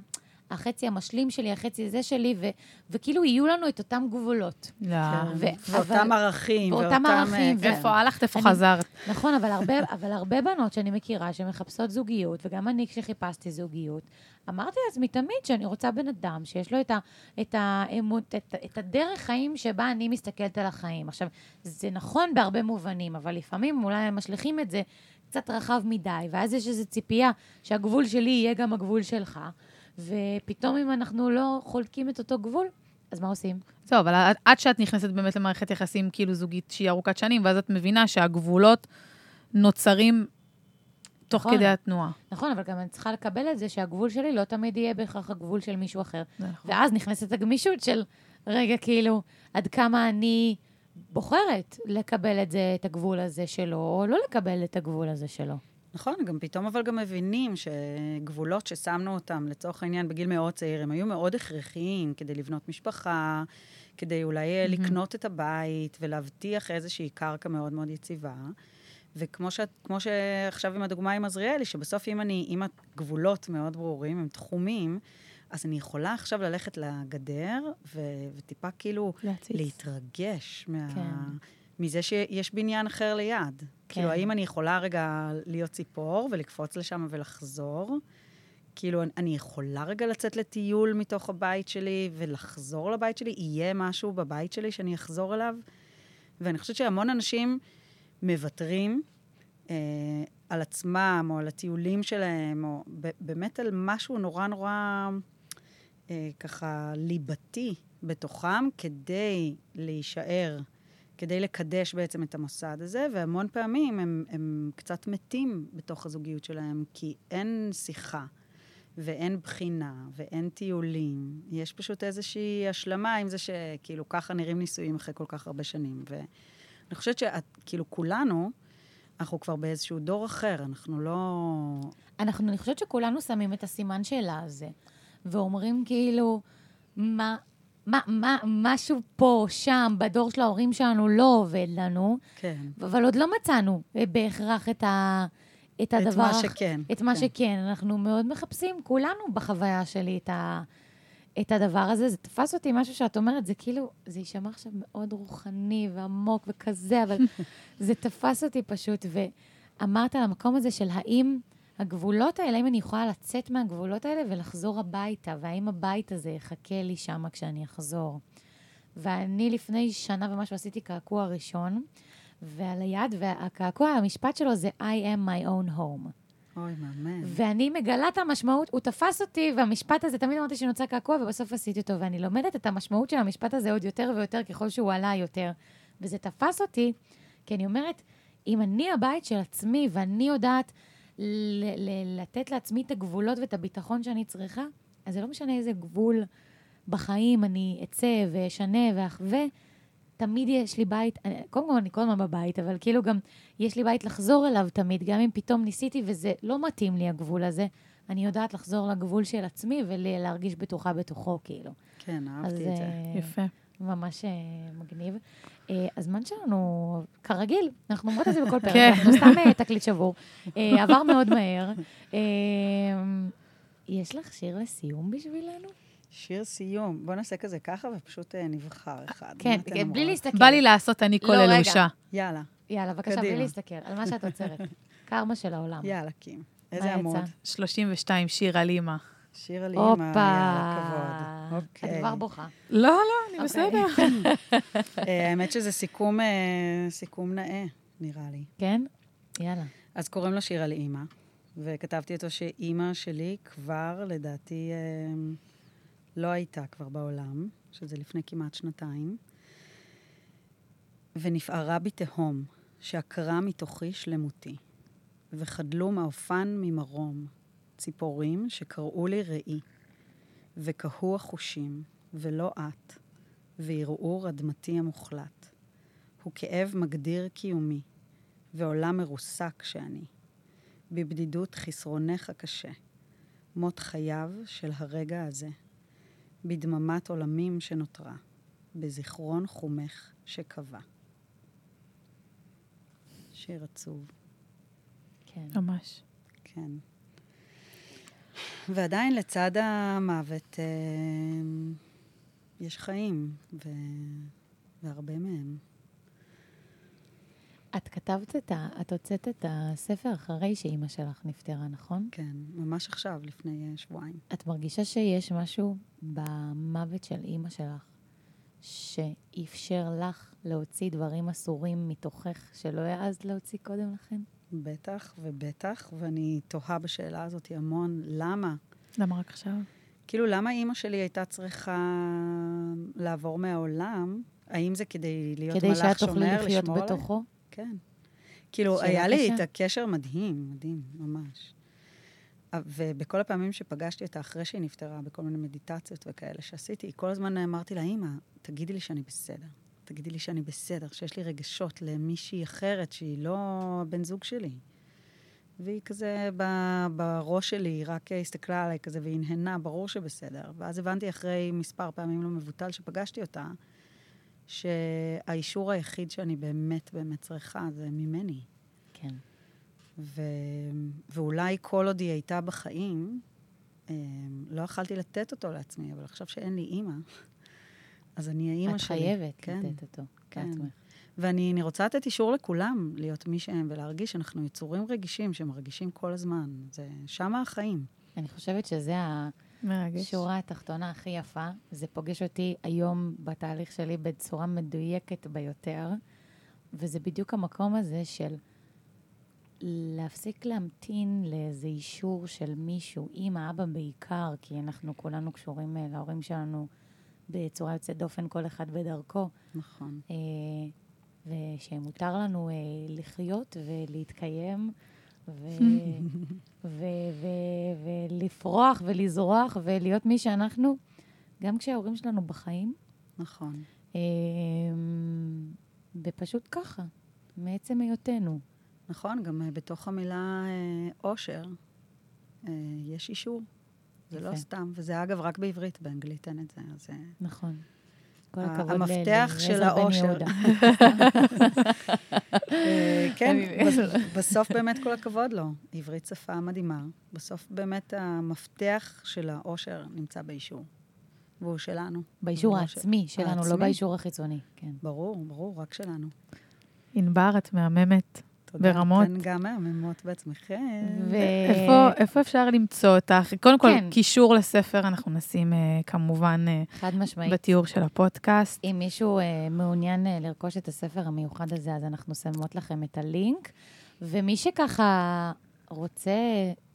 החצי המשלים שלי, החצי הזה שלי, ו, וכאילו יהיו לנו את אותם גבולות.
לא.
ו-
ואותם
אבל-
ערכים.
ואותם ערכים,
אה,
ו-
כן.
איפה הלכת, איפה חזרת?
נכון, אבל הרבה, אבל הרבה בנות שאני מכירה שמחפשות זוגיות, וגם אני כשחיפשתי זוגיות, אמרתי לעצמי תמיד שאני רוצה בן אדם שיש לו את, ה, את, האמות, את, את הדרך חיים שבה אני מסתכלת על החיים. עכשיו, זה נכון בהרבה מובנים, אבל לפעמים אולי הם משליכים את זה קצת רחב מדי, ואז יש איזו ציפייה שהגבול שלי יהיה גם הגבול שלך, ופתאום אם אנחנו לא חולקים את אותו גבול, אז מה עושים?
זהו, אבל עד- עד שאת נכנסת באמת למערכת יחסים כאילו זוגית שהיא ארוכת שנים, ואז את מבינה שהגבולות נוצרים תוך
נכון.
כדי התנועה.
נכון, אבל גם אני צריכה לקבל את זה שהגבול שלי לא תמיד יהיה בהכרח הגבול של מישהו אחר.
נכון.
ואז נכנסת הגמישות של, רגע, כאילו, עד כמה אני בוחרת לקבל את זה, את הגבול הזה שלו, או לא לקבל את הגבול הזה שלו.
נכון, גם פתאום אבל גם מבינים שגבולות ששמנו אותם, לצורך העניין, בגיל מאוד צעיר, הם היו מאוד הכרחיים כדי לבנות משפחה, כדי אולי mm-hmm. לקנות את הבית ולהבטיח איזושהי קרקע מאוד מאוד יציבה. וכמו ש... כמו שעכשיו עם הדוגמה עם עזריאלי, שבסוף אם אני, אם הגבולות מאוד ברורים, הם תחומים, אז אני יכולה עכשיו ללכת לגדר ו... וטיפה כאילו
להציץ.
להתרגש מה...
כן.
מזה שיש בניין אחר ליד.
כן.
כאילו, האם אני יכולה רגע להיות ציפור ולקפוץ לשם ולחזור? כאילו, אני- יכולה רגע לצאת לטיול מתוך הבית שלי ולחזור לבית שלי? יהיה משהו בבית שלי שאני אחזור אליו? ואני חושבת שהמון אנשים מוותרים אה, על עצמם, או על הטיולים שלהם, או ב- באמת על משהו נורא נורא אה, ככה ליבתי בתוכם, כדי להישאר, כדי לקדש בעצם את המוסד הזה, והמון פעמים הם, הם קצת מתים בתוך הזוגיות שלהם, כי אין שיחה. ואין בחינה, ואין טיולים. יש פשוט איזושהי השלמה עם זה שכאילו ככה נראים נישואים אחרי כל כך הרבה שנים. ואני חושבת שכאילו כולנו, אנחנו כבר באיזשהו דור אחר, אנחנו לא...
אנחנו, אני חושבת שכולנו שמים את הסימן שאלה הזה, ואומרים כאילו, מה, מה, מה, משהו פה, שם, בדור של ההורים שלנו לא עובד לנו,
כן.
אבל עוד לא מצאנו אה, בהכרח את, ה, את הדבר...
את מה שכן.
את מה
כן.
שכן. אנחנו מאוד מחפשים, כולנו בחוויה שלי, את, ה, את הדבר הזה. זה תפס אותי משהו שאת אומרת, זה כאילו, זה יישמע עכשיו מאוד רוחני ועמוק וכזה, אבל זה תפס אותי פשוט, ואמרת על המקום הזה של האם הגבולות האלה, האם אני יכולה לצאת מהגבולות האלה ולחזור הביתה, והאם הבית הזה יחכה לי שם כשאני אחזור. ואני לפני שנה ומשהו עשיתי קעקוע ראשון, ועל היד, והקעקוע, המשפט שלו זה I am my own home.
אוי, מהמם.
ואני מגלה את המשמעות, הוא תפס אותי, והמשפט הזה, תמיד אמרתי שאני רוצה קעקוע, ובסוף עשיתי אותו, ואני לומדת את המשמעות של המשפט הזה עוד יותר ויותר ככל שהוא עלה יותר. וזה תפס אותי, כי אני אומרת, אם אני הבית של עצמי, ואני יודעת לתת לעצמי את הגבולות ואת הביטחון שאני צריכה, אז זה לא משנה איזה גבול בחיים אני אצא ואשנה ואחווה, תמיד יש לי בית, אני- קודם כל אני כל הזמן בבית, אבל כאילו גם יש לי בית לחזור אליו תמיד, גם אם פתאום ניסיתי וזה לא מתאים לי הגבול הזה, אני יודעת לחזור לגבול של עצמי ולהרגיש בטוחה בתוכו, כאילו.
כן,
אז
אהבתי את זה.
אה,
יפה.
ממש אה, מגניב. אה, הזמן שלנו, כרגיל, אנחנו אומרות את זה בכל פרק,
כן.
אנחנו סתם אה, תקליט שבור. אה, עבר מאוד מהר. יש לך שיר לסיום בשבילנו?
שיר סיום. בוא נעשה כזה ככה ופשוט נבחר אחד.
כן,
אתן
בלי? להסתכל.
בא לי לעשות אני כל
לא.
אלושה.
יאללה,
יאללה, בבקשה, בלי. להסתכל, על מה שאת עוצרת. קרמה של העולם.
יאללה, קים. איזה עמוד?
יצא?
32, שיר על אימא.
שיר על אימא. יאללה, כבוד.
את
אוקיי.
כבר בוכה.
לא, לא, אני
אוקיי.
בסדר.
אה, האמת שזה סיכום, אה, סיכום נאה, נראה לי.
כן? יאללה.
אז קוראים לו שיר על אימא, וכתבתי אותו שאימא שלי כבר, לדעתי, אה, לא הייתה כבר בעולם, שזה לפני כמעט שנתיים, ונפערה בי תהום, שעקרה מתוכי שלמותי, וחדלו מעופן ממרום, ציפורים שקראו לי ראי, וקהו החושים, ולא את, וערעור אדמתי המוחלט. הוא כאב מגדיר קיומי, ועולם מרוסק שאני. בבדידות חסרונך קשה, מות חייו של הרגע הזה, בדממת עולמים שנותרה, בזיכרון חומך שקבע. שיר עצוב,
כן.
ממש.
כן. ועדיין לצד המוות אה, יש חיים, ו... והרבה מהם.
את כתבת את ה... את הוצאת את הספר אחרי שאימא שלך נפטרה, נכון?
כן, ממש עכשיו, לפני אה, שבועיים.
את מרגישה שיש משהו במוות של אימא שלך שאפשר לך להוציא דברים אסורים מתוכך שלא העזת להוציא קודם לכן?
בטח ובטח, ואני תוהה בשאלה הזאת המון, למה?
למה רק עכשיו?
כאילו, למה אימא שלי הייתה צריכה לעבור מהעולם? האם זה כדי להיות
כדי
מלאך
שאת
שומר,
תוכלי לחיות
לשמור עליי?
בתוכו?
כן. כאילו, היה לי
קשה.
את הקשר מדהים, מדהים, ממש. ובכל הפעמים שפגשתי אותה אחרי שהיא נפטרה, בכל מיני מדיטציות וכאלה שעשיתי, כל הזמן אמרתי לה, אימא, תגידי לי שאני בסדר. תגידי לי שאני בסדר, שיש לי רגשות למישהי אחרת שהיא לא הבן זוג שלי. והיא כזה ב- בראש שלי, היא רק הסתכלה עליי כזה והנהנה, ברור שבסדר. ואז הבנתי אחרי מספר פעמים לא מבוטל שפגשתי אותה, שהאישור היחיד שאני באמת באמת צריכה זה ממני.
כן.
ו... ואולי כל עוד היא הייתה בחיים, אה, לא יכלתי לתת אותו לעצמי, אבל עכשיו שאין לי אימא, אז אני האימא
את
שלי.
חייבת
כן,
לתת אותו
כן.
לעצמך.
ואני אני רוצה לתת אישור לכולם להיות מי שהם ולהרגיש שאנחנו יצורים רגישים, שמרגישים כל הזמן. זה שמה החיים.
אני חושבת שזה. השורה התחתונה הכי יפה. זה פוגש אותי היום בתהליך שלי בצורה מדויקת ביותר, וזה בדיוק המקום הזה של להפסיק להמתין לאיזה אישור של מישהו, אמא, אבא בעיקר, כי אנחנו כולנו קשורים אה, להורים שלנו בצורה יוצאת דופן, כל אחד בדרכו.
נכון.
אה, ושמותר לנו אה, לחיות ולהתקיים ולפרוח ולזרוח ולהיות מי שאנחנו, גם כשההורים שלנו בחיים,
נכון.
אה, ופשוט ככה, מעצם היותנו.
נכון, גם בתוך המילה אושר יש אישור. זה לא. סתם, וזה אגב רק בעברית, באנגלית אין את זה. אז אה,
נכון. כל הכבוד ל-
המפתח של האושר. אה, כן, בסוף באמת כל הכבוד לו. עברית שפה מדהימה. בסוף באמת המפתח של האושר נמצא באישור. והוא שלנו.
באישור העצמי שלנו, לא. באישור החיצוני. כן.
ברור, ברור, רק שלנו.
ענבר, את מהממת.
תודה.
ברמות.
אתן גם מהממות בעצמכם.
ו-
איפה, איפה אפשר למצוא אותך? קודם כל,
כן.
קישור לספר אנחנו נשים אה, כמובן אה,
חד משמעית.
בתיאור של הפודקאסט.
אם מישהו אה, מעוניין לרכוש את הספר המיוחד הזה, אז אנחנו שמות לכם את הלינק. ומי שככה רוצה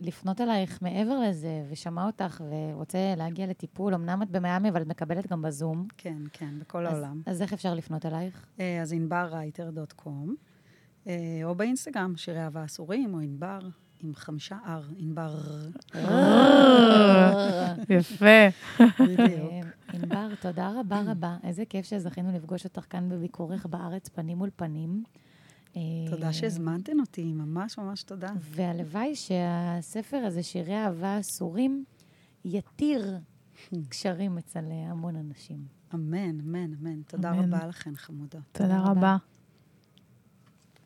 לפנות אלייך מעבר לזה, ושמע אותך ורוצה להגיע לטיפול, אמנם את במיאמי, אבל את מקבלת גם בזום.
כן, כן, בכל
אז-
העולם.
אז איך אפשר לפנות אלייך?
אז ענבררייטר.קום, או באינסטגרם, שירי אהבה אסורים, או ענבר, עם חמישה R, ענבר,
יפה.
בדיוק.
אה, ענבר, תודה רבה רבה. איזה כיף שזכינו לפגוש אותך כאן בביקורך בארץ, פנים מול פנים. אה,
תודה שהזמנתן אותי, ממש ממש תודה.
והלוואי שהספר הזה, שירי אהבה אסורים, יתיר קשרים אצל אה, המון אנשים.
אמן, אמן, אמן. תודה. רבה לכן, חמודות.
תודה. רבה.